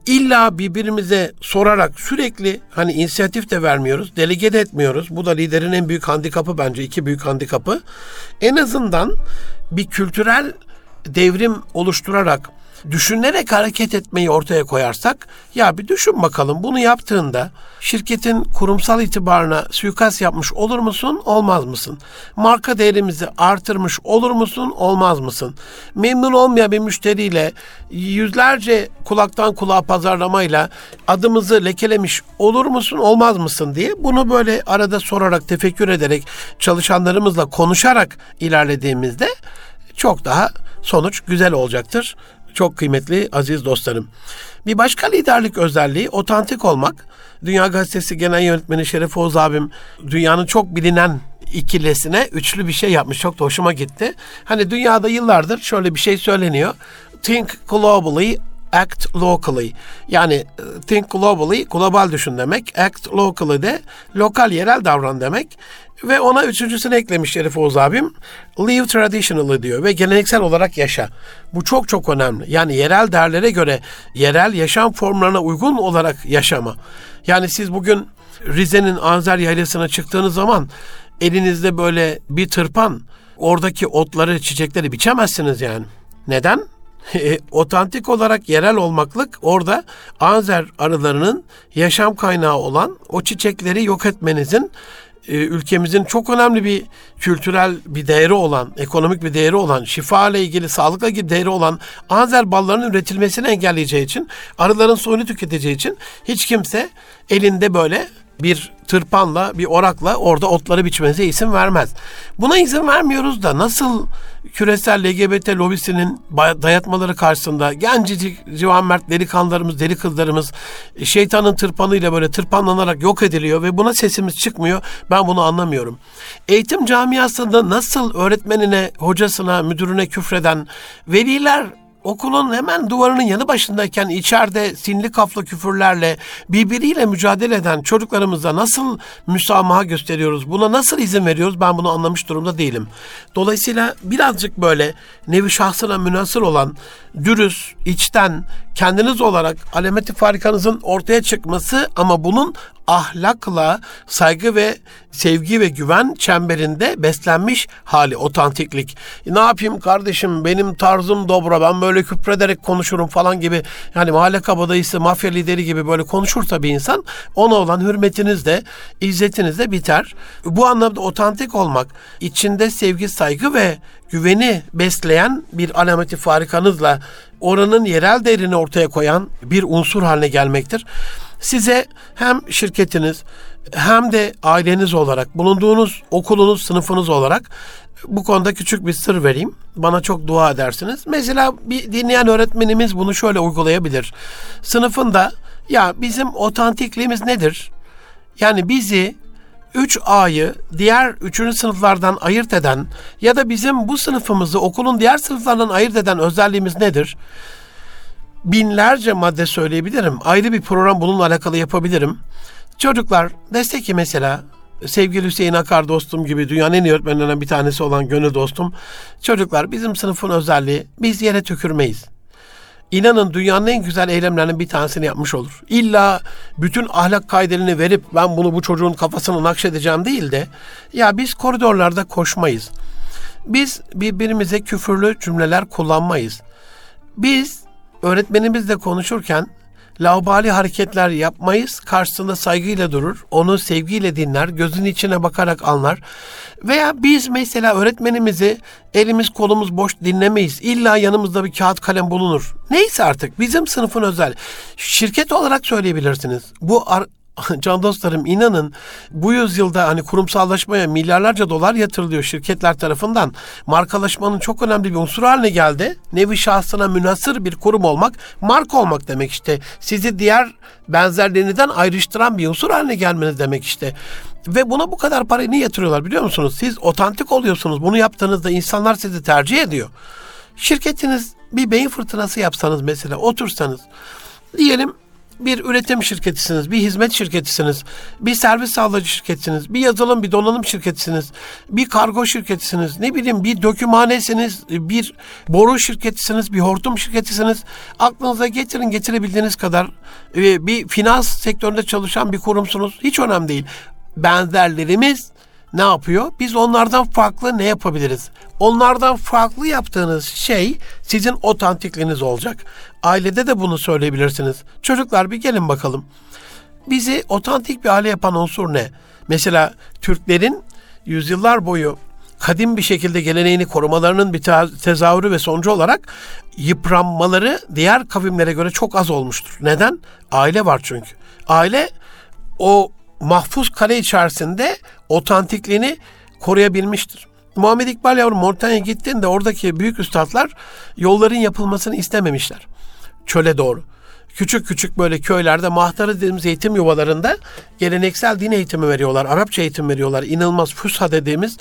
illa birbirimize sorarak sürekli hani inisiyatif de vermiyoruz, delege de etmiyoruz. Bu da liderin en büyük handikapı bence, iki büyük handikapı. En azından bir kültürel devrim oluşturarak düşünerek hareket etmeyi ortaya koyarsak ya bir düşün bakalım bunu yaptığında şirketin kurumsal itibarına suikast yapmış olur musun olmaz mısın? Marka değerimizi artırmış olur musun olmaz mısın? Memnun olmayan bir müşteriyle yüzlerce kulaktan kulağa pazarlamayla adımızı lekelemiş olur musun olmaz mısın diye bunu böyle arada sorarak tefekkür ederek çalışanlarımızla konuşarak ilerlediğimizde çok daha sonuç güzel olacaktır. Çok kıymetli aziz dostlarım. Bir başka liderlik özelliği otantik olmak. Dünya Gazetesi Genel Yönetmeni Şeref Oğuz abim dünyanın çok bilinen ikilesine üçlü bir şey yapmış. Çok da hoşuma gitti. Hani dünyada yıllardır şöyle bir şey söyleniyor. Think globally, act locally. Yani e, think globally, global düşün demek. Act locally de lokal yerel davran demek. Ve ona üçüncüsünü eklemiş Şerif Oğuz abim. Live traditionally diyor ve geleneksel olarak yaşa. Bu çok çok önemli. Yani yerel değerlere göre yerel yaşam formlarına uygun olarak yaşama. Yani siz bugün Rize'nin Anzer Yaylası'na çıktığınız zaman elinizde böyle bir tırpan oradaki otları, çiçekleri biçemezsiniz yani. Neden? E, otantik olarak yerel olmaklık orada Anzer arılarının yaşam kaynağı olan o çiçekleri yok etmenizin e, ülkemizin çok önemli bir kültürel bir değeri olan, ekonomik bir değeri olan, şifa ile ilgili, sağlıkla ilgili değeri olan Anzer ballarının üretilmesini engelleyeceği için, arıların soyunu tüketeceği için hiç kimse elinde böyle bir tırpanla bir orakla orada otları biçmenize izin vermez. Buna izin vermiyoruz da nasıl küresel LGBT lobisinin dayatmaları karşısında gencecik civan mert delikanlılarımız, deli kızlarımız şeytanın tırpanıyla böyle tırpanlanarak yok ediliyor ve buna sesimiz çıkmıyor. Ben bunu anlamıyorum. Eğitim camiasında nasıl öğretmenine, hocasına, müdürüne küfreden veliler okulun hemen duvarının yanı başındayken içeride sinli kaflı küfürlerle birbiriyle mücadele eden çocuklarımıza nasıl müsamaha gösteriyoruz? Buna nasıl izin veriyoruz? Ben bunu anlamış durumda değilim. Dolayısıyla birazcık böyle nevi şahsına münasır olan dürüst, içten, kendiniz olarak alameti farikanızın ortaya çıkması ama bunun ahlakla, saygı ve sevgi ve güven çemberinde beslenmiş hali, otantiklik. Ne yapayım kardeşim benim tarzım dobra ben böyle küprederek konuşurum falan gibi yani mahalle kabadayısı, mafya lideri gibi böyle konuşursa bir insan ona olan hürmetiniz de, izzetiniz de biter. Bu anlamda otantik olmak, içinde sevgi, saygı ve güveni besleyen bir alameti farikanızla oranın yerel değerini ortaya koyan bir unsur haline gelmektir. Size hem şirketiniz hem de aileniz olarak bulunduğunuz okulunuz, sınıfınız olarak bu konuda küçük bir sır vereyim. Bana çok dua edersiniz. Mesela bir dinleyen öğretmenimiz bunu şöyle uygulayabilir. Sınıfında ya bizim otantikliğimiz nedir? Yani bizi 3A'yı diğer 3. sınıflardan ayırt eden ya da bizim bu sınıfımızı okulun diğer sınıflarından ayırt eden özelliğimiz nedir? Binlerce madde söyleyebilirim. Ayrı bir program bununla alakalı yapabilirim. Çocuklar destek ki mesela sevgili Hüseyin Akar dostum gibi dünyanın en iyi öğretmenlerinden bir tanesi olan gönül dostum. Çocuklar bizim sınıfın özelliği biz yere tükürmeyiz. İnanın dünyanın en güzel eylemlerinin bir tanesini yapmış olur. İlla bütün ahlak kaidelerini verip ben bunu bu çocuğun kafasına nakşedeceğim değil de ya biz koridorlarda koşmayız. Biz birbirimize küfürlü cümleler kullanmayız. Biz öğretmenimizle konuşurken laubali hareketler yapmayız. Karşısında saygıyla durur. Onu sevgiyle dinler. Gözün içine bakarak anlar. Veya biz mesela öğretmenimizi elimiz kolumuz boş dinlemeyiz. İlla yanımızda bir kağıt kalem bulunur. Neyse artık bizim sınıfın özel. Şirket olarak söyleyebilirsiniz. Bu ar- can dostlarım inanın bu yüzyılda hani kurumsallaşmaya milyarlarca dolar yatırılıyor şirketler tarafından. Markalaşmanın çok önemli bir unsur haline geldi. Nevi şahsına münasır bir kurum olmak, marka olmak demek işte. Sizi diğer benzerlerinizden ayrıştıran bir unsur haline gelmeniz demek işte. Ve buna bu kadar parayı niye yatırıyorlar biliyor musunuz? Siz otantik oluyorsunuz. Bunu yaptığınızda insanlar sizi tercih ediyor. Şirketiniz bir beyin fırtınası yapsanız mesela otursanız diyelim bir üretim şirketisiniz, bir hizmet şirketisiniz, bir servis sağlayıcı şirketisiniz, bir yazılım, bir donanım şirketisiniz, bir kargo şirketisiniz, ne bileyim bir dökümhanesiniz, bir boru şirketisiniz, bir hortum şirketisiniz. Aklınıza getirin getirebildiğiniz kadar e, bir finans sektöründe çalışan bir kurumsunuz. Hiç önemli değil. Benzerlerimiz ne yapıyor? Biz onlardan farklı ne yapabiliriz? Onlardan farklı yaptığınız şey sizin otantikliğiniz olacak. Ailede de bunu söyleyebilirsiniz. Çocuklar bir gelin bakalım. Bizi otantik bir aile yapan unsur ne? Mesela Türklerin yüzyıllar boyu kadim bir şekilde geleneğini korumalarının bir tezahürü ve sonucu olarak yıpranmaları diğer kavimlere göre çok az olmuştur. Neden? Aile var çünkü. Aile o mahfuz kale içerisinde otantikliğini koruyabilmiştir. Muhammed İkbal yavrum Montanya'ya gittiğinde oradaki büyük üstadlar yolların yapılmasını istememişler. Çöle doğru küçük küçük böyle köylerde mahtarı dediğimiz eğitim yuvalarında geleneksel din eğitimi veriyorlar. Arapça eğitim veriyorlar. İnanılmaz Fusha dediğimiz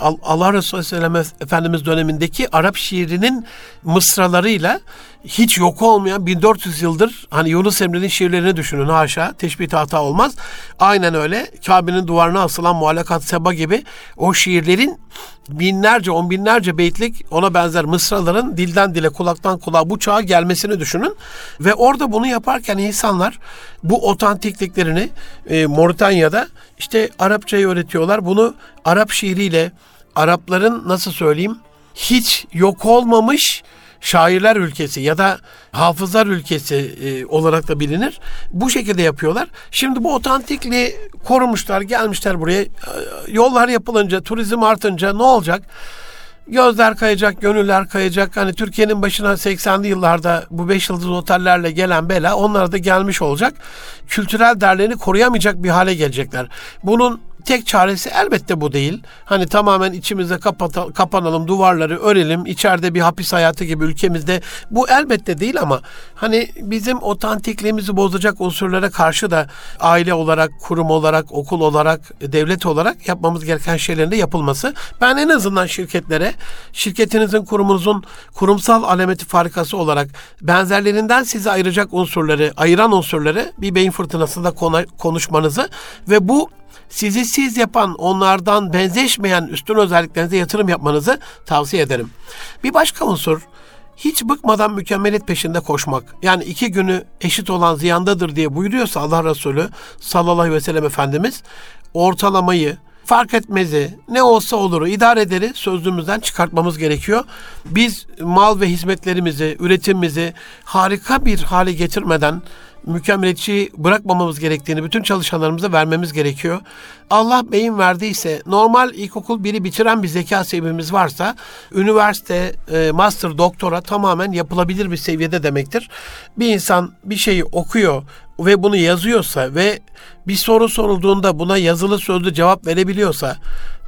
Allah Resulü Aleyhisselam Efendimiz dönemindeki Arap şiirinin mısralarıyla hiç yok olmayan 1400 yıldır hani Yunus Emre'nin şiirlerini düşünün haşa teşbih hata olmaz. Aynen öyle Kabe'nin duvarına asılan Muhallakat Seba gibi o şiirlerin binlerce on binlerce beytlik ona benzer mısraların dilden dile kulaktan kulağa bu çağa gelmesini düşünün. Ve orada bunu yaparken insanlar bu otantikliklerini e, Moritanya'da işte Arapçayı öğretiyorlar. Bunu Arap şiiriyle Arapların nasıl söyleyeyim hiç yok olmamış şairler ülkesi ya da hafızlar ülkesi e, olarak da bilinir. Bu şekilde yapıyorlar. Şimdi bu otantikliği korumuşlar, gelmişler buraya. E, yollar yapılınca, turizm artınca ne olacak? Gözler kayacak, gönüller kayacak. Hani Türkiye'nin başına 80'li yıllarda bu 5 yıldız otellerle gelen bela onlara da gelmiş olacak. Kültürel değerlerini koruyamayacak bir hale gelecekler. Bunun tek çaresi elbette bu değil. Hani tamamen içimize kapata, kapanalım, duvarları örelim, içeride bir hapis hayatı gibi ülkemizde bu elbette değil ama hani bizim otantikliğimizi bozacak unsurlara karşı da aile olarak, kurum olarak, okul olarak, devlet olarak yapmamız gereken şeylerin de yapılması. Ben en azından şirketlere, şirketinizin, kurumunuzun kurumsal alameti farikası olarak benzerlerinden sizi ayıracak unsurları, ayıran unsurları bir beyin fırtınasında konuşmanızı ve bu sizi siz yapan, onlardan benzeşmeyen üstün özelliklerinize yatırım yapmanızı tavsiye ederim. Bir başka unsur, hiç bıkmadan mükemmelet peşinde koşmak. Yani iki günü eşit olan ziyandadır diye buyuruyorsa Allah Resulü sallallahu aleyhi ve sellem Efendimiz ortalamayı, fark etmezi, ne olsa oluru, idare ederi sözlüğümüzden çıkartmamız gerekiyor. Biz mal ve hizmetlerimizi, üretimimizi harika bir hale getirmeden mükemmeliyetçi bırakmamamız gerektiğini bütün çalışanlarımıza vermemiz gerekiyor. Allah beyin verdiyse normal ilkokul biri bitiren bir zeka seviyemiz varsa üniversite, e, master, doktora tamamen yapılabilir bir seviyede demektir. Bir insan bir şeyi okuyor ve bunu yazıyorsa ve bir soru sorulduğunda buna yazılı sözlü cevap verebiliyorsa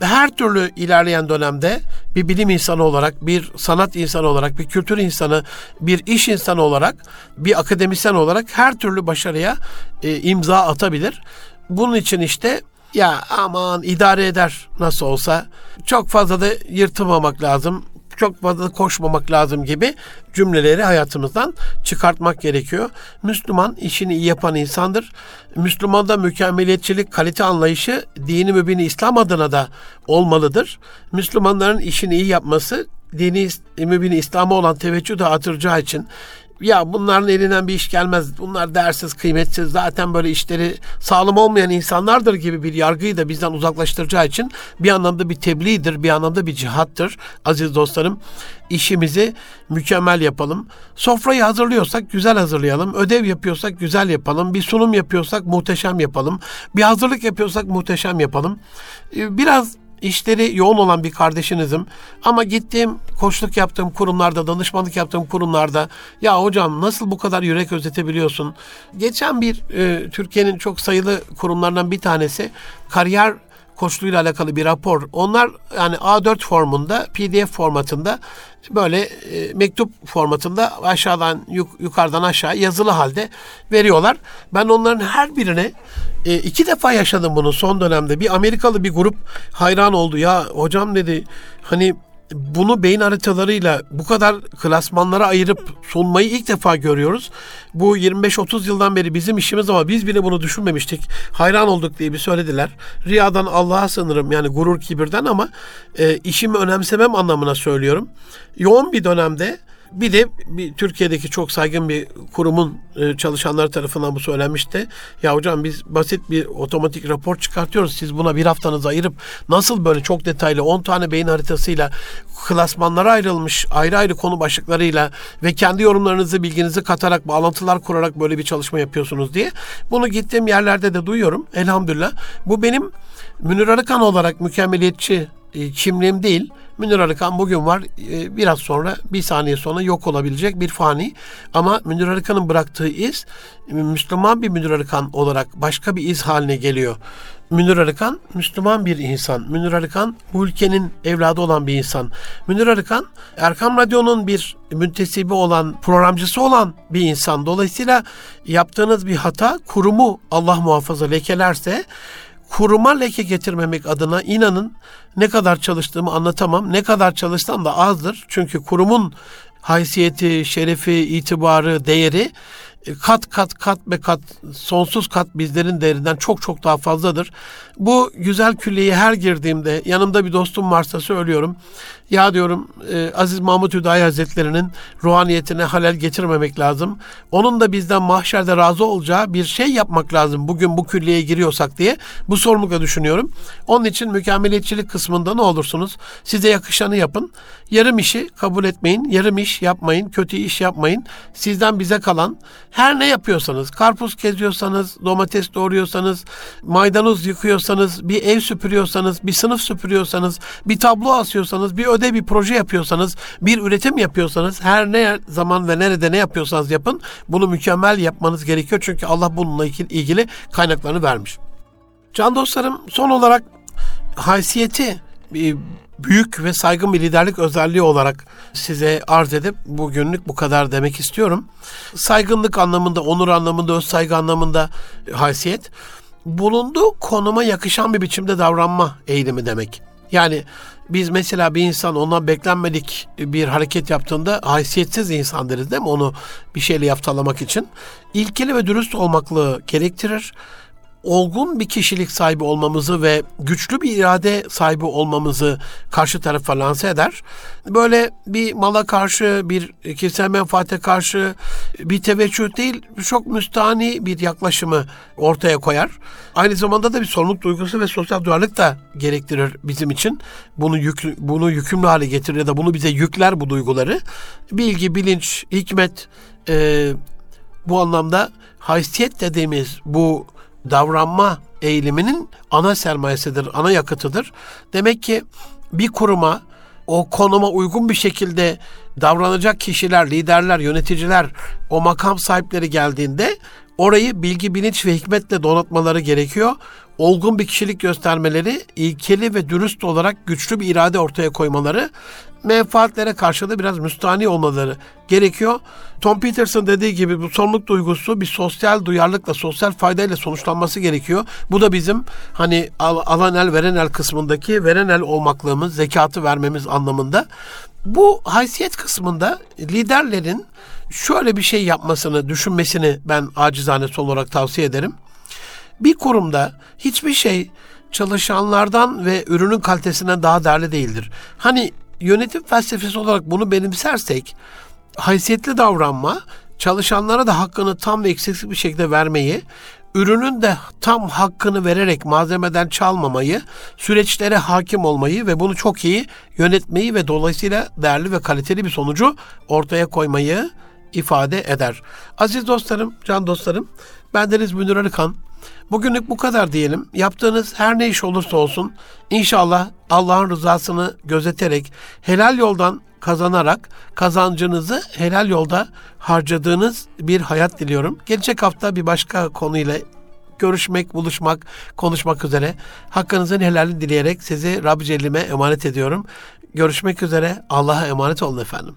ve her türlü ilerleyen dönemde bir bilim insanı olarak, bir sanat insanı olarak, bir kültür insanı, bir iş insanı olarak, bir akademisyen olarak her türlü başarıya e, imza atabilir. Bunun için işte ya aman idare eder nasıl olsa çok fazla da yırtılmamak lazım çok fazla koşmamak lazım gibi cümleleri hayatımızdan çıkartmak gerekiyor. Müslüman işini iyi yapan insandır. Müslümanda mükemmeliyetçilik, kalite anlayışı dini mübini İslam adına da olmalıdır. Müslümanların işini iyi yapması dini mübini İslam'a olan teveccüh de artıracağı için ya bunların elinden bir iş gelmez. Bunlar değersiz, kıymetsiz. Zaten böyle işleri sağlam olmayan insanlardır gibi bir yargıyı da bizden uzaklaştıracağı için bir anlamda bir tebliğdir, bir anlamda bir cihattır. Aziz dostlarım, işimizi mükemmel yapalım. Sofrayı hazırlıyorsak güzel hazırlayalım. Ödev yapıyorsak güzel yapalım. Bir sunum yapıyorsak muhteşem yapalım. Bir hazırlık yapıyorsak muhteşem yapalım. Ee, biraz işleri yoğun olan bir kardeşinizim. Ama gittiğim koçluk yaptığım kurumlarda, danışmanlık yaptığım kurumlarda ya hocam nasıl bu kadar yürek özetebiliyorsun? Geçen bir e, Türkiye'nin çok sayılı kurumlarından bir tanesi kariyer koçluğuyla alakalı bir rapor. Onlar yani A4 formunda, PDF formatında böyle e, mektup formatında aşağıdan yuk, yukarıdan aşağı yazılı halde veriyorlar. Ben onların her birine e, iki defa yaşadım bunu son dönemde. Bir Amerikalı bir grup hayran oldu. Ya hocam dedi hani bunu beyin haritalarıyla bu kadar klasmanlara ayırıp sunmayı ilk defa görüyoruz. Bu 25-30 yıldan beri bizim işimiz ama biz bile bunu düşünmemiştik. Hayran olduk diye bir söylediler. Riyadan Allah'a sınırım yani gurur kibirden ama e, işimi önemsemem anlamına söylüyorum. Yoğun bir dönemde bir de bir Türkiye'deki çok saygın bir kurumun e, çalışanları tarafından bu söylenmişti. Ya hocam biz basit bir otomatik rapor çıkartıyoruz. Siz buna bir haftanızı ayırıp nasıl böyle çok detaylı 10 tane beyin haritasıyla klasmanlara ayrılmış ayrı ayrı konu başlıklarıyla ve kendi yorumlarınızı bilginizi katarak bağlantılar kurarak böyle bir çalışma yapıyorsunuz diye. Bunu gittiğim yerlerde de duyuyorum. Elhamdülillah. Bu benim Münir Arıkan olarak mükemmeliyetçi e, kimliğim değil. Münir Arıkan bugün var. E, biraz sonra, bir saniye sonra yok olabilecek bir fani. Ama Münir Arıkan'ın bıraktığı iz Müslüman bir Münir Arıkan olarak başka bir iz haline geliyor. Münir Arıkan Müslüman bir insan. Münir Arıkan bu ülkenin evladı olan bir insan. Münir Arıkan Erkam Radyo'nun bir müntesibi olan, programcısı olan bir insan. Dolayısıyla yaptığınız bir hata kurumu Allah muhafaza lekelerse kuruma leke getirmemek adına inanın ne kadar çalıştığımı anlatamam. Ne kadar çalışsam da azdır. Çünkü kurumun haysiyeti, şerefi, itibarı, değeri e, kat kat kat ve kat sonsuz kat bizlerin değerinden çok çok daha fazladır. Bu güzel külliyeye her girdiğimde yanımda bir dostum varsa söylüyorum. Ya diyorum e, Aziz Mahmut Hüdayi Hazretleri'nin ruhaniyetine halel getirmemek lazım. Onun da bizden mahşerde razı olacağı bir şey yapmak lazım bugün bu külliyeye giriyorsak diye bu sorumlulukla düşünüyorum. Onun için mükemmeliyetçilik kısmında ne olursunuz size yakışanı yapın. Yarım işi kabul etmeyin, yarım iş yapmayın, kötü iş yapmayın. Sizden bize kalan her ne yapıyorsanız, karpuz keziyorsanız, domates doğruyorsanız, maydanoz yıkıyorsanız, bir ev süpürüyorsanız, bir sınıf süpürüyorsanız, bir tablo asıyorsanız, bir ödev, bir proje yapıyorsanız, bir üretim yapıyorsanız, her ne zaman ve nerede ne yapıyorsanız yapın, bunu mükemmel yapmanız gerekiyor. Çünkü Allah bununla ilgili kaynaklarını vermiş. Can dostlarım son olarak haysiyeti büyük ve saygın bir liderlik özelliği olarak size arz edip bugünlük bu kadar demek istiyorum. Saygınlık anlamında, onur anlamında, öz saygı anlamında haysiyet bulunduğu konuma yakışan bir biçimde davranma eğilimi demek. Yani biz mesela bir insan ondan beklenmedik bir hareket yaptığında haysiyetsiz insan deriz değil mi? Onu bir şeyle yaftalamak için. İlkeli ve dürüst olmaklığı gerektirir olgun bir kişilik sahibi olmamızı ve güçlü bir irade sahibi olmamızı karşı tarafa lanse eder. Böyle bir mala karşı, bir kişisel menfaate karşı bir teveccüh değil, çok müstahni bir yaklaşımı ortaya koyar. Aynı zamanda da bir sorumluluk duygusu ve sosyal duyarlılık da gerektirir bizim için. Bunu yük, bunu yükümlü hale getirir ya da bunu bize yükler bu duyguları. Bilgi, bilinç, hikmet e, bu anlamda haysiyet dediğimiz bu davranma eğiliminin ana sermayesidir, ana yakıtıdır. Demek ki bir kuruma o konuma uygun bir şekilde davranacak kişiler, liderler, yöneticiler, o makam sahipleri geldiğinde orayı bilgi, bilinç ve hikmetle donatmaları gerekiyor. Olgun bir kişilik göstermeleri, ilkeli ve dürüst olarak güçlü bir irade ortaya koymaları menfaatlere karşı da biraz müstani olmaları gerekiyor. Tom Peterson dediği gibi bu sorumluluk duygusu bir sosyal duyarlılıkla, sosyal faydayla sonuçlanması gerekiyor. Bu da bizim hani alan el veren el kısmındaki veren el olmaklığımız, zekatı vermemiz anlamında. Bu haysiyet kısmında liderlerin şöyle bir şey yapmasını, düşünmesini ben acizane son olarak tavsiye ederim. Bir kurumda hiçbir şey çalışanlardan ve ürünün kalitesinden daha değerli değildir. Hani yönetim felsefesi olarak bunu benimsersek haysiyetli davranma, çalışanlara da hakkını tam ve eksiksiz bir şekilde vermeyi, ürünün de tam hakkını vererek malzemeden çalmamayı, süreçlere hakim olmayı ve bunu çok iyi yönetmeyi ve dolayısıyla değerli ve kaliteli bir sonucu ortaya koymayı ifade eder. Aziz dostlarım, can dostlarım, bendeniz Münir Arıkan. Bugünlük bu kadar diyelim. Yaptığınız her ne iş olursa olsun inşallah Allah'ın rızasını gözeterek helal yoldan kazanarak kazancınızı helal yolda harcadığınız bir hayat diliyorum. Gelecek hafta bir başka konuyla görüşmek, buluşmak, konuşmak üzere. Hakkınızın helali dileyerek sizi Rabbi Celle'ime emanet ediyorum. Görüşmek üzere. Allah'a emanet olun efendim.